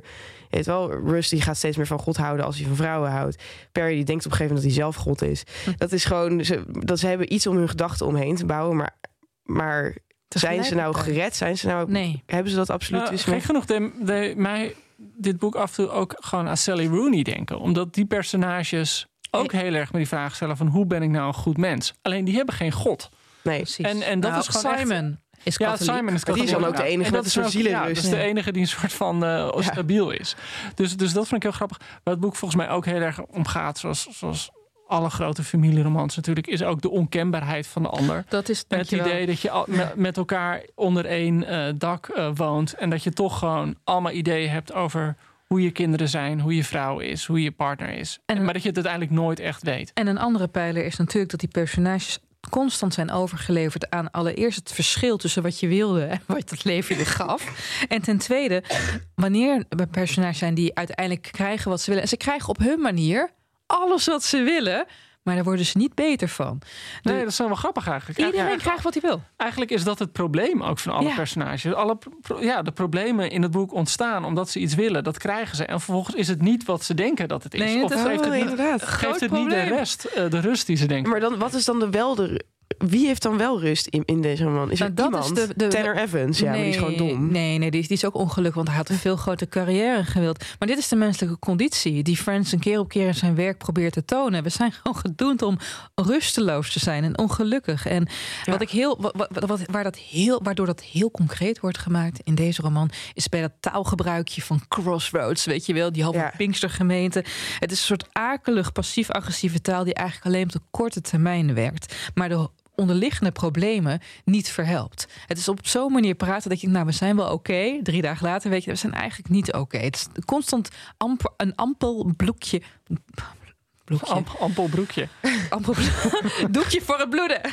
S3: Je weet wel, Rust die gaat steeds meer van God houden als hij van vrouwen houdt. Perry die denkt op een gegeven moment dat hij zelf God is. Dat is gewoon, ze, dat ze hebben iets om hun gedachten omheen te bouwen. Maar, maar zijn ze nou gered? Zijn ze nou,
S1: Nee.
S3: Hebben ze dat absoluut?
S2: Nou,
S3: dus
S2: gek genoeg deed, deed mij dit boek af en toe ook gewoon aan Sally Rooney denken. Omdat die personages ook heel erg met die vraag stellen van hoe ben ik nou een goed mens? Alleen die hebben geen god.
S3: nee.
S1: Precies.
S2: En- en dat
S1: Nou,
S2: is gewoon echt-
S1: Simon is
S2: Ja,
S1: katholiek.
S2: Simon is
S3: die is dan ook de enige
S2: En dat
S3: een
S2: is
S3: soort
S2: Ja, de enige die een soort van eh, stabiel is. Dus, dus dat vond ik heel grappig. Waar het boek volgens mij ook heel erg om gaat, zoals, zoals alle grote familieromans natuurlijk, is ook de onkenbaarheid van de ander.
S1: Dat is
S2: Het idee dat je al- me- met elkaar onder één eh, dak eh, woont. En dat je toch gewoon allemaal ideeën hebt over hoe je kinderen zijn, hoe je vrouw is, hoe je partner is.
S1: En-
S2: maar dat je het uiteindelijk nooit echt weet.
S1: En een andere pijler is natuurlijk dat die personages constant zijn overgeleverd aan allereerst het verschil tussen wat je wilde en (laughs) wat het leven je gaf. En ten tweede, wanneer er personages zijn die uiteindelijk krijgen wat ze willen. En ze krijgen op hun manier alles wat ze willen. Maar daar worden ze niet beter van.
S2: Nee,
S1: De-
S2: dat is wel grappig eigenlijk.
S1: iedereen
S2: Eigenlijk-
S1: krijgt wat hij wil.
S2: Eigenlijk is dat het probleem ook van alle
S1: Ja.
S2: personages. Alle, pro- ja, de problemen in het boek ontstaan omdat ze iets willen. Dat krijgen ze. En vervolgens is het niet wat ze denken dat het is.
S1: Nee,
S2: of
S1: is-
S2: geeft
S3: Oh,
S2: het, geeft het niet de rest, eh, de rust die ze denken.
S3: Maar dan, wat is dan de wel de... Wie heeft dan wel rust in, in deze roman? Is er
S1: Nou, dat is
S3: iemand?
S1: de- de-
S3: Tanner Evans, ja, maar die is gewoon dom.
S1: Nee, nee die, is, die is ook ongelukkig, want hij had een veel grotere carrière gewild. Maar dit is de menselijke conditie die Friends een keer op keer in zijn werk probeert te tonen. We zijn (laughs) gewoon gedoemd om rusteloos te zijn en ongelukkig. En wat ik heel, wat, wat, wat- waar dat heel, waardoor dat heel concreet wordt gemaakt in deze roman, is bij dat taalgebruikje van Crossroads, weet je wel, die halve
S3: Ja.
S1: Pinkstergemeente. Het is een soort akelig, passief-agressieve taal die eigenlijk alleen op de korte termijn werkt. Maar de onderliggende problemen niet verhelpt. Het is op zo'n manier praten dat je, nou, we zijn wel oké. Drie dagen later weet je, we zijn eigenlijk niet oké. Het is constant amper, een ampel bloekje. Bloekje.
S2: Amp, ampel broekje. (laughs)
S1: Ampel, (laughs) doekje voor het bloeden. (laughs)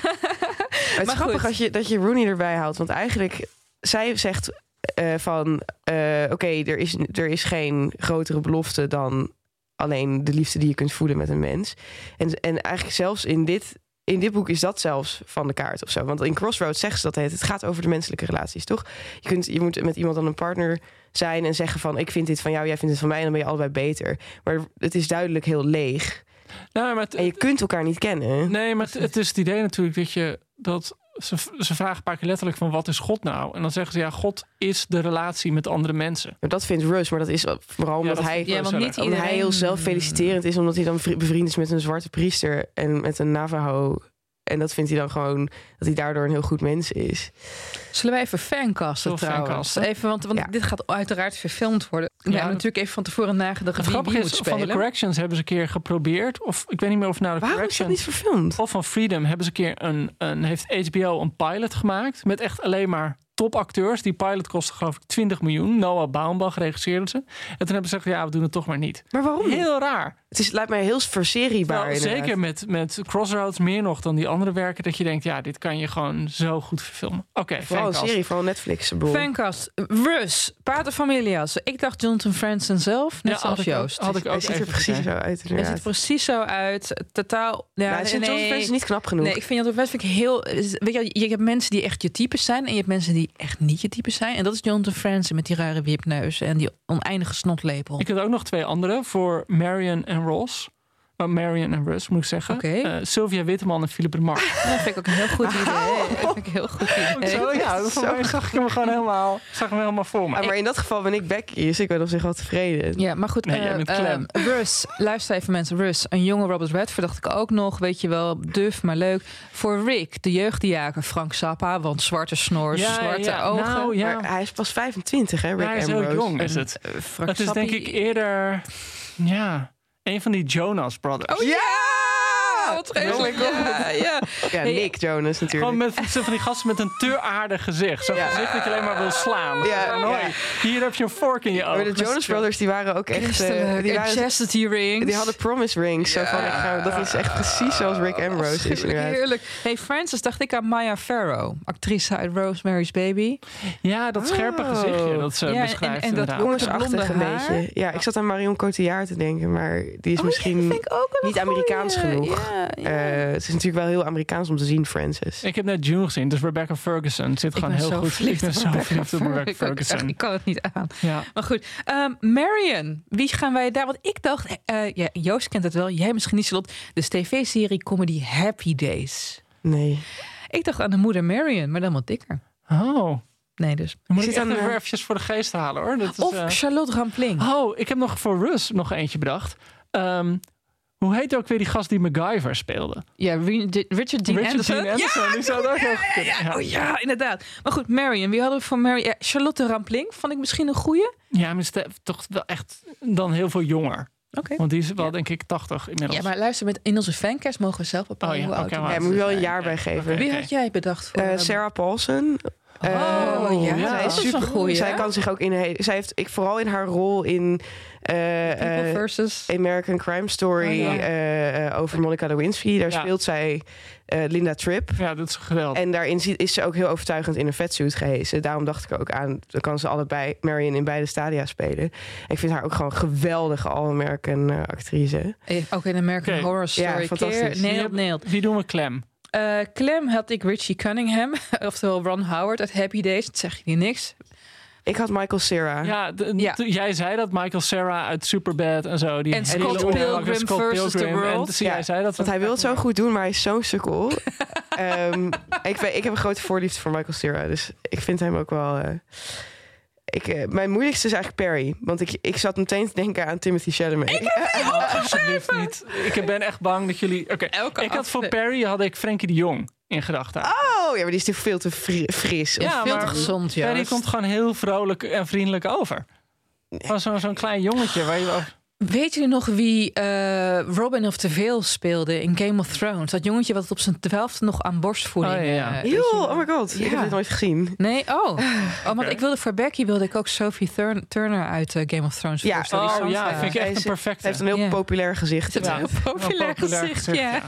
S3: Het is
S1: Maar
S3: grappig als je, dat je Rooney erbij haalt. Want eigenlijk, zij zegt eh, van... eh, Oké, er, is, er is geen grotere belofte dan alleen de liefde die je kunt voelen met een mens. En, en eigenlijk zelfs in dit, in dit boek is dat zelfs van de kaart of zo. Want in Crossroads zegt ze dat het, het gaat over de menselijke relaties, toch? Je, kunt, je moet met iemand dan een partner zijn en zeggen van... ik vind dit van jou, jij vindt het van mij... en dan ben je allebei beter. Maar het is duidelijk heel leeg.
S2: Nou, maar
S3: En je kunt elkaar niet kennen.
S2: Nee, maar het, het is het idee natuurlijk dat je dat ze, ze vragen een paar keer letterlijk van wat is God nou? En dan zeggen ze ja, God is de relatie met andere mensen.
S3: Maar dat vindt Russ, maar dat is vooral omdat
S2: dat
S3: hij...
S1: Ja, want
S2: heel
S1: niet.
S3: Omdat hij heel
S1: iedereen-
S3: zelffeliciterend is, omdat hij dan vri- bevriend is met een zwarte priester en met een Navajo. En dat vindt hij dan gewoon dat hij daardoor een heel goed mens is.
S1: Zullen wij even fancasten trouwens?
S2: fancasten?
S1: Even, want, want
S3: Ja.
S1: dit gaat uiteraard verfilmd worden. We
S2: Ja,
S1: hebben
S2: dat-
S1: natuurlijk even van tevoren nagedacht
S2: Het
S1: wie
S2: grappige is,
S1: moet
S2: van de
S1: spelen.
S2: Corrections hebben ze een keer geprobeerd. Of ik weet niet meer of nou de
S3: Waarom is dat
S2: Corrections...
S3: niet verfilmd?
S2: Of van Freedom hebben ze een keer een, een heeft HBO een pilot gemaakt met echt alleen maar topacteurs. Die pilot kostte geloof ik 20 miljoen. Noah Baumbach regisseerde ze. En toen hebben ze gezegd, ja, we doen het toch maar niet.
S3: Maar waarom?
S2: Heel raar.
S3: Het is, lijkt mij heel verseriebaar.
S2: Nou, zeker met, met Crossroads meer nog dan die andere werken. Dat je denkt, ja, dit kan je gewoon zo goed verfilmen. Oké,
S3: Vooral een
S2: fancast.
S3: serie, vooral Netflix.
S1: Fancast. Russ. Pater Familias. Ik dacht Jonathan Franzen zelf. Net
S2: Ja,
S1: zoals
S2: had ik ook-
S1: Joost.
S2: had ik
S3: Hij
S2: ook
S3: ziet er
S2: even
S3: precies
S2: gekeken.
S3: zo uit
S1: Hij ziet er precies zo uit. Totaal. Ja,
S3: Nou. John's Fans is niet knap genoeg.
S1: Nee, ik vind Jonathan Franzen vind ik heel. Weet je, je hebt mensen die echt je type zijn. En je hebt mensen die echt niet je type zijn. En dat is Jonathan Franzen met die rare wipneus. En die oneindige snotlepel.
S2: Ik had ook nog twee andere voor Marion en Ross. Oh, Marion en Russ, moet ik zeggen.
S1: Oké.
S2: Eh, Sylvia Witteman en Philip de Mark. (laughs)
S1: Dat vind ik ook een heel goed idee. (laughs) Dat vind ik heel goed idee.
S2: Zo, ja, (laughs) mij zag ik hem gewoon helemaal, zag hem helemaal voor me.
S3: Ah, maar in dat geval ben ik Becky, dus ik ben op zich wel tevreden.
S1: Ja, maar goed.
S2: Nee,
S1: eh, eh. Russ, luister even mensen. Russ, een jonge Robert Redford dacht ik ook nog. Weet je wel, duf, maar leuk. Voor Rick, de jeugdjager Frank Zappa. Want zwarte snor,
S2: Ja,
S1: zwarte
S2: ja.
S1: ogen.
S2: Nou, ja.
S3: Maar hij is pas 25, hè, Rick
S2: Ja, hij is heel jong, is het.
S1: Frank
S2: Het is denk ik eerder, ja, een van die Jonas Brothers.
S1: Oh ja! Wat vreselijk. Ja, ja.
S3: Ja, Nick Jonas natuurlijk.
S2: Gewoon met van die gasten met een te aardig gezicht. Zo'n
S3: Ja.
S2: gezicht dat je alleen maar wil slaan.
S3: Ja, ja.
S2: Hier heb je een vork in je oog.
S3: Maar de Jonas Brothers die waren ook echt... eh, die,
S1: En
S3: waren,
S1: chastity rings.
S3: die hadden promise rings. Zo van, ik ga, dat is echt precies zoals Rick Ambrose is inderdaad.
S1: Heerlijk. Hey, Francis dacht ik aan Maya Farrow. Actrice uit Rosemary's Baby.
S2: Ja, dat scherpe
S3: Oh.
S2: gezichtje dat ze
S1: Ja, en-
S2: beschrijft
S1: en dat
S2: inderdaad.
S1: jongens-
S3: Jongensachtig een
S1: blonde haar.
S3: beetje. Ja, ik zat aan Marion Cotillard te denken, maar die is
S1: Oh,
S3: misschien...
S1: ja,
S3: niet
S1: goeie.
S3: Amerikaans genoeg.
S1: Ja, ja.
S3: eh, het is natuurlijk wel heel Amerikaans om te zien, Francis.
S2: Ik heb net June gezien, dus Rebecca Ferguson zit gewoon heel goed. Ik ben zo
S1: Rebecca
S2: verliefd op Rebecca
S1: Ferguson. Ik, kan het niet aan.
S2: Ja.
S1: Maar goed, ehm, Marion. Wie gaan wij daar? Want ik dacht, eh, ja, Joost kent het wel. Jij misschien niet, Charlotte. De tv-serie Comedy Happy Days.
S3: Nee.
S1: Ik dacht aan de moeder Marion, maar dan wat dikker.
S2: Oh,
S1: Nee, dus.
S2: dan moet ik
S3: aan,
S2: even
S3: eh,
S2: eventjes voor de geest halen hoor. Dat is,
S1: Of
S2: eh,
S1: Charlotte Rampling.
S2: Oh, ik heb nog voor Russ nog eentje bedacht. Ehm, hoe heet ook weer die gast die MacGyver speelde?
S1: Ja, Richard Dean
S2: Richard
S1: Anderson.
S2: Dean Anderson, die zou goed kunnen.
S1: Ja,
S2: Ja.
S1: oh ja, inderdaad. Maar goed, Marion. Wie hadden we voor Marion? Ja, Charlotte Rampling vond ik misschien een goeie.
S2: Ja, maar toch wel echt dan heel veel jonger.
S1: Oké.
S2: Want die is wel
S1: Ja.
S2: denk ik 80 inmiddels.
S1: Ja, maar luister, met, in onze fancast mogen we zelf bepalen
S2: Oh ja,
S1: hoe oud
S3: Ja,
S1: mensen
S3: moet je wel een jaar bij geven.
S1: Wie had jij bedacht voor?
S3: Eh,
S1: eh,
S3: Sarah Paulson. Eh,
S1: Oh, ja,
S3: zij
S1: dat
S3: is super.
S1: goeie,
S3: Zij kan zich ook in. Zij heeft ik vooral in haar rol in eh, eh,
S1: versus...
S3: American Crime Story
S1: Oh, ja.
S3: eh, over Monica Lewinsky. Daar
S2: Ja.
S3: speelt zij eh, Linda Tripp.
S2: Ja, dat is geweldig.
S3: En daarin is ze ook heel overtuigend in een vetsuit gehezen. Daarom dacht ik ook aan, dan kan ze allebei Marion in beide stadia spelen. Ik vind haar ook gewoon een geweldige All-American actrice.
S1: Ook in American. Horror Story.
S3: Ja, fantastisch.
S1: Nailed,
S2: hebben-
S1: nailed.
S2: Wie doen we klem?
S1: Eh, Clem had ik Richie Cunningham, (laughs) oftewel Ron Howard uit Happy Days. Dat zeg je niet niks.
S3: Ik had Michael Cera.
S2: Ja, de-
S1: Ja.
S2: jij zei dat Michael Sarah uit Superbad en zo. Die
S1: En
S2: hele
S1: Scott Pilgrim
S2: Scott
S1: versus the
S2: Pilgrim. En
S1: World.
S2: jij zei dat.
S3: Want hij wil het zo goed doen, maar hij is zo'n sukkel. (laughs) Ehm, ik, weet- ik heb een grote voorliefde voor Michael Cera. Dus ik vind hem ook wel... eh, ik, eh, mijn moeilijkste is eigenlijk Perry. Want ik, ik zat meteen te denken aan Timothy Chalamet. (laughs)
S2: Oh, alsjeblieft niet. Ik ben echt bang dat jullie... Oké,
S1: Elke
S2: ik had voor Perry had ik Frenkie de Jong in gedachten.
S3: Oh, ja, maar die is natuurlijk veel te fri- fris.
S2: Ja,
S1: Veel
S2: maar-
S1: te gezond, ja.
S2: Perry komt gewoon heel vrolijk en vriendelijk over. Van zo'n zo'n klein jongetje waar je...
S1: Weet jullie nog wie eh, Robin of the Vale speelde in Game of Thrones? Dat jongetje wat op zijn twaalfde nog aan borstvoeding...
S2: Oh, ja, ja.
S1: eh, je
S3: oh my god. Ik heb dit nooit gezien.
S1: Nee, oh. oh want ik wilde voor Becky wilde ik ook Sophie Thurn- Turner uit eh, Game of Thrones
S3: Ja,
S1: voorstellen.
S2: Oh ja, vind ik echt
S3: is-
S2: een perfecte.
S3: Hij heeft een heel populair gezicht.
S2: Ja.
S1: een populair,
S2: populair
S1: gezicht,
S2: gezicht,
S1: ja.
S2: ja.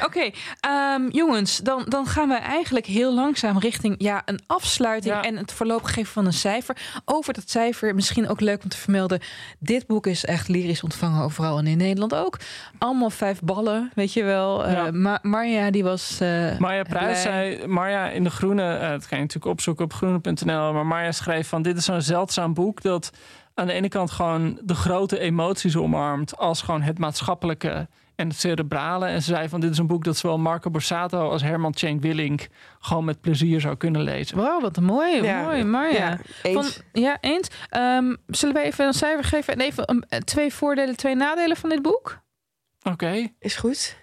S2: (laughs)
S1: Oké, ehm, jongens, dan, dan gaan we eigenlijk heel langzaam richting ja, een afsluiting
S2: Ja.
S1: en het voorlopig geven van een cijfer. Over dat cijfer, misschien ook leuk om te vermelden. Dit boek is echt lyrisch ontvangen overal en in Nederland ook. Allemaal vijf ballen, weet je wel. Eh,
S2: Ja.
S1: Ma- Marja, die was. eh,
S2: Marja Pruis zei, Marja in de Groene, eh, dat kan je natuurlijk opzoeken op groene.nl, maar Marja schreef van dit is zo'n zeldzaam boek dat aan de ene kant gewoon de grote emoties omarmt als gewoon het maatschappelijke en het cerebrale. En ze zei van dit is een boek dat zowel Marco Borsato als Herman Tjenk Willink gewoon met plezier zou kunnen lezen.
S1: Wow, wat een mooi,
S3: Ja,
S1: mooi, Marja.
S3: Ja, eens.
S1: Van, ja, eens. Ehm, zullen we even een cijfer geven en even um, twee voordelen, twee nadelen van dit boek?
S2: Oké,
S3: Is goed.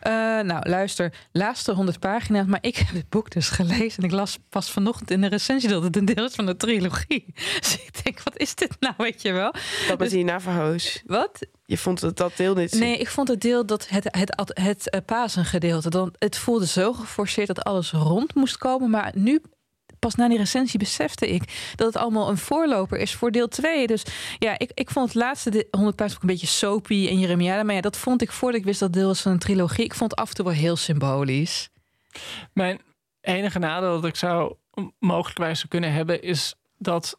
S1: Eh, nou, luister, laatste 100 pagina's, maar ik heb het boek dus gelezen en ik las pas vanochtend in de recensie dat het een deel is van de trilogie. (laughs) Dus ik denk, wat is dit nou, weet je wel?
S3: Dat met die Navajo's.
S1: Wat?
S3: Je vond het, dat deel niet...
S1: Nee, ik vond het deel dat het, het, het, het eh, Pasen-gedeelte, dan, het voelde zo geforceerd dat alles rond moest komen, maar nu. Pas na die recensie besefte ik dat het allemaal een voorloper is voor deel 2. Dus ja, ik, ik vond het laatste de- 100 pagina's ook een beetje soapy en Jeremiade. Maar ja, dat vond ik voordat ik wist dat deel was van een trilogie. Ik vond het af en toe wel heel symbolisch.
S2: Mijn enige nadeel dat ik zou mogelijkwijs zou kunnen hebben is dat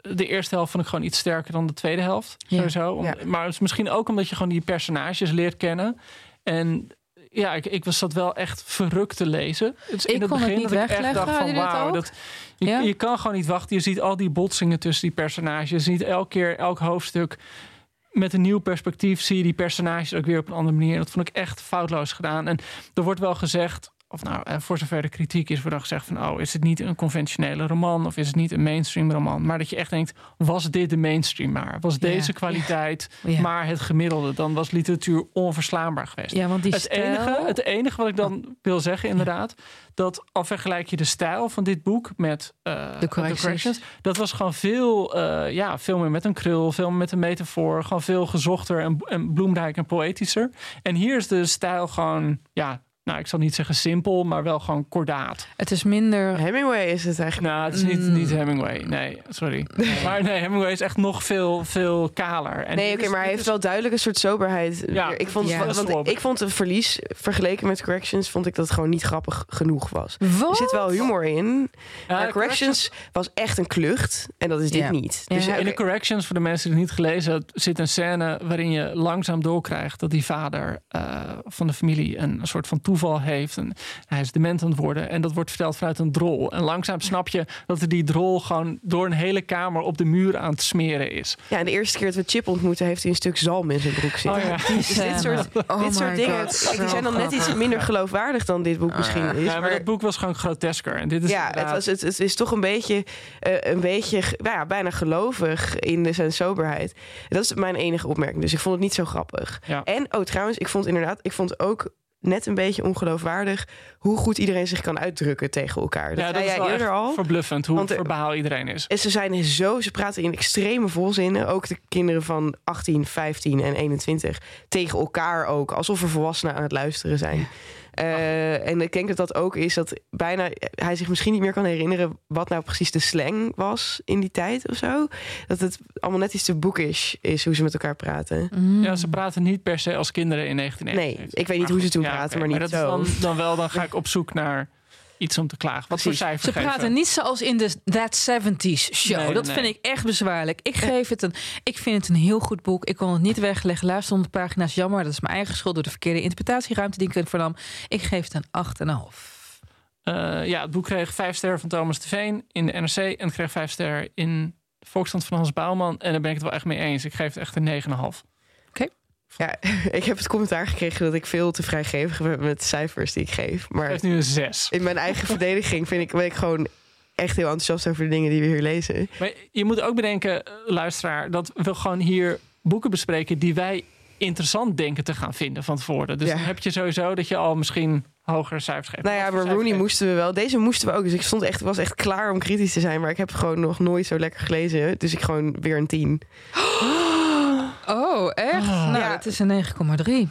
S2: de eerste helft vond ik gewoon iets sterker dan de tweede helft.
S1: Ja.
S2: Sowieso. Om-
S3: Ja.
S2: Maar het is misschien ook omdat je gewoon die personages leert kennen. En ja, ik, ik was dat wel echt verrukt te lezen. Dus
S1: Ik kon het niet
S2: dat ik echt dacht van wauw, dat, je,
S1: Ja?
S2: je kan gewoon niet wachten. Je ziet al die botsingen tussen die personages. Je ziet elke keer, elk hoofdstuk met een nieuw perspectief zie je die personages ook weer op een andere manier. Dat vond ik echt foutloos gedaan. En er wordt wel gezegd, of nou, eh, voor zover de kritiek is, wordt gezegd van, oh, is het niet een conventionele roman of is het niet een mainstream roman? Maar dat je echt denkt, was dit de mainstream maar? Was deze kwaliteit maar het gemiddelde? Dan was literatuur onverslaanbaar geweest.
S1: Ja, want die
S2: Het
S1: stijl...
S2: enige, het enige wat ik dan wil zeggen, inderdaad, dat al vergelijk je de stijl van dit boek met eh,
S1: De corrections.
S2: dat was gewoon veel, eh, ja, veel meer met een krul, veel meer met een metafoor, gewoon veel gezochter en, en bloemrijk en poëtischer. En hier is de stijl gewoon, ja, nou, ik zal niet zeggen simpel, maar wel gewoon kordaat.
S1: Het is minder...
S3: Hemingway is het eigenlijk.
S2: Nou, het is niet,
S1: Mm.
S2: niet Hemingway. Nee, sorry. Maar nee, Hemingway is echt nog veel, veel kaler. En
S3: Nee, oké, maar hij heeft
S2: is-
S3: wel duidelijk een soort soberheid.
S2: Ja,
S3: ik vond,
S1: ja.
S3: want ik vond het verlies vergeleken met Corrections, vond ik dat het gewoon niet grappig genoeg was.
S1: Wat?
S3: Er zit wel humor in.
S2: Ja,
S3: maar corrections was echt een klucht. En dat is dit
S1: Ja.
S3: niet.
S1: Ja.
S3: Dus,
S1: In
S3: oké,
S2: In de corrections, voor de mensen die het niet gelezen hebben, zit een scène waarin je langzaam doorkrijgt dat die vader eh, van de familie een soort van toeval heeft. En hij is dement aan het worden. En dat wordt verteld vanuit een drol. En langzaam snap je dat er die drol gewoon door een hele kamer op de muur aan het smeren is.
S3: ja, en de eerste keer dat we Chip ontmoeten, heeft hij een stuk zalm in zijn broek zitten.
S2: Oh ja.
S3: Dus dit soort,
S1: Oh
S3: dit soort dingen
S1: God,
S3: die zijn dan net iets minder geloofwaardig dan dit boek misschien is.
S2: Ja, maar
S3: maar-
S2: dat boek was gewoon grotesker. En dit is
S3: ja, het, was, het, het is toch een beetje, eh, een beetje nou ja, bijna gelovig in de, zijn soberheid. Dat is mijn enige opmerking. Dus ik vond het niet zo grappig.
S2: Ja.
S3: En, oh trouwens, ik vond inderdaad, ik vond ook net een beetje ongeloofwaardig hoe goed iedereen zich kan uitdrukken tegen elkaar. Dat
S2: ja, dat is
S3: eerder al.
S2: verbluffend hoe
S3: Want er-
S2: verbaal iedereen is.
S3: En ze zijn zo, ze praten in extreme volzinnen. Ook de kinderen van 18, 15 en 21 tegen elkaar ook. Alsof er volwassenen aan het luisteren zijn. Eh, en ik denk dat dat ook is dat bijna hij zich misschien niet meer kan herinneren wat nou precies de slang was in die tijd of zo. Dat het allemaal net iets te boekish is hoe ze met elkaar praten.
S1: Mm.
S2: Ja, ze praten niet per se als kinderen in
S3: Nee,
S2: 1991.
S3: ik weet niet hoe ze toen praten, maar niet
S2: dat
S3: zo.
S2: Is dan, dan wel, dan ga ik op zoek naar iets om te klagen. Wat voor cijfer
S1: Ze
S2: geven?
S1: praten niet zoals in de That 70s show.
S2: Nee,
S1: dat
S2: nee.
S1: vind ik echt bezwaarlijk. Ik geef het een. Ik vind het een heel goed boek. Ik kon het niet wegleggen. Luister onder de pagina's. Jammer, dat is mijn eigen schuld door de verkeerde interpretatieruimte die ik vernam. Ik geef het een 8,5.
S2: Eh, ja, het boek kreeg vijf sterren van Thomas de Veen in de NRC. En het kreeg vijf sterren in de Volksstand van Hans Bouwman. En daar ben ik het wel echt mee eens. Ik geef het echt een 9,5.
S3: Ja, (laughs) ik heb het commentaar gekregen dat ik veel te vrijgevig ben met cijfers die ik geef.
S2: Ik
S3: Maar
S2: geef nu een 6.
S3: in mijn eigen (laughs) verdediging vind ik, ben ik gewoon echt heel enthousiast over de dingen die we hier lezen.
S2: Maar je moet ook bedenken, eh, luisteraar, dat we gewoon hier boeken bespreken die wij interessant denken te gaan vinden van tevoren. Dus
S3: Ja.
S2: dan heb je sowieso dat je al misschien hogere cijfers geeft.
S3: Nou ja, maar Rooney moesten we wel. Deze moesten we ook. Dus ik stond echt, was echt klaar om kritisch te zijn. Maar ik heb gewoon nog nooit zo lekker gelezen. Dus ik gewoon weer een 10. (gasps) (gasps)
S1: Oh, echt? Nou,
S3: Ja.
S1: het is een 9,3.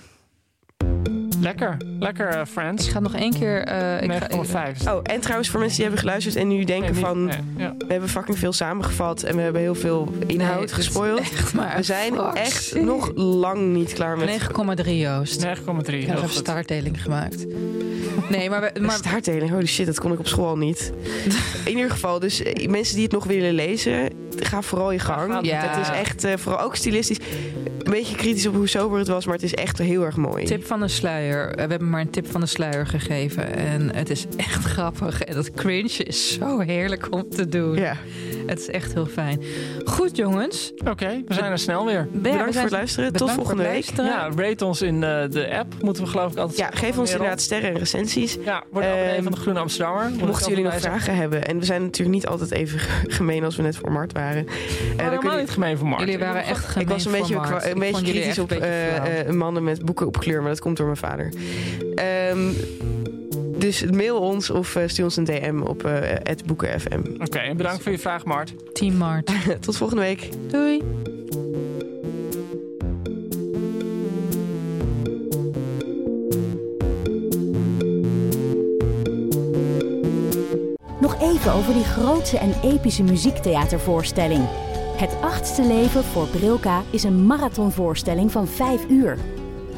S2: Lekker, lekker eh,
S1: Ik
S2: Friends.
S1: ga nog één keer. eh, ik ga-
S2: 9,5.
S3: Oh, en trouwens voor mensen die hebben geluisterd en nu denken
S2: Nee, niet-
S3: van...
S2: nee, ja.
S3: We hebben fucking veel samengevat en we hebben heel veel
S1: Nee,
S3: inhoud
S1: is
S3: gespoild.
S1: Echt maar
S3: We zijn echt
S1: shit.
S3: nog lang niet klaar met...
S1: 9,3 Joost.
S2: 9,3.
S1: Ik heb een
S2: goed.
S1: staartdeling gemaakt. Nee, maar, we,
S3: Maar... Staartdeling, holy shit, dat kon ik op school al niet. (laughs) In ieder geval, dus eh, mensen die het nog willen lezen, ga vooral je gang.
S1: Ja.
S3: Het is echt, eh, vooral ook stilistisch, een beetje kritisch op hoe sober het was, maar het is echt heel erg mooi.
S1: Tip van de sluier. We hebben maar een tip van de sluier gegeven. En het is echt (laughs) grappig. En dat cringe is zo heerlijk om te doen.
S3: Ja,
S1: Het is echt heel fijn. Goed, jongens.
S2: Oké, we zijn er snel weer.
S3: bedankt voor het luisteren. Tot volgende week.
S2: Ja, rate ons in eh, de app. Moeten we geloof ik altijd
S3: Ja, geef ons inderdaad sterren en recensies.
S2: Ja, word abonnee
S3: Ehm,
S2: van de Groene Amsterdammer.
S3: Mochten jullie nog vragen hebben. En we zijn natuurlijk niet altijd even (laughs) gemeen als we net voor Mart waren. Eh, kun
S2: helemaal
S3: je-
S2: niet gemeen voor Mark.
S1: Jullie waren echt gemeen
S3: ik was een beetje,
S1: voor Mart.
S3: een
S1: Ik
S3: beetje kritisch op eh, eh, mannen met boeken op kleur, maar dat komt door mijn vader. Ehm, dus mail ons of eh, stuur ons een DM op eh @boekenfm.
S2: Oké, en bedankt voor je vraag, Mart.
S1: Team Mart. (laughs)
S3: Tot volgende week.
S1: Doei.
S4: Nog even over die grootse en epische muziektheatervoorstelling. Het achtste leven voor Brilka is een marathonvoorstelling van 5 uur.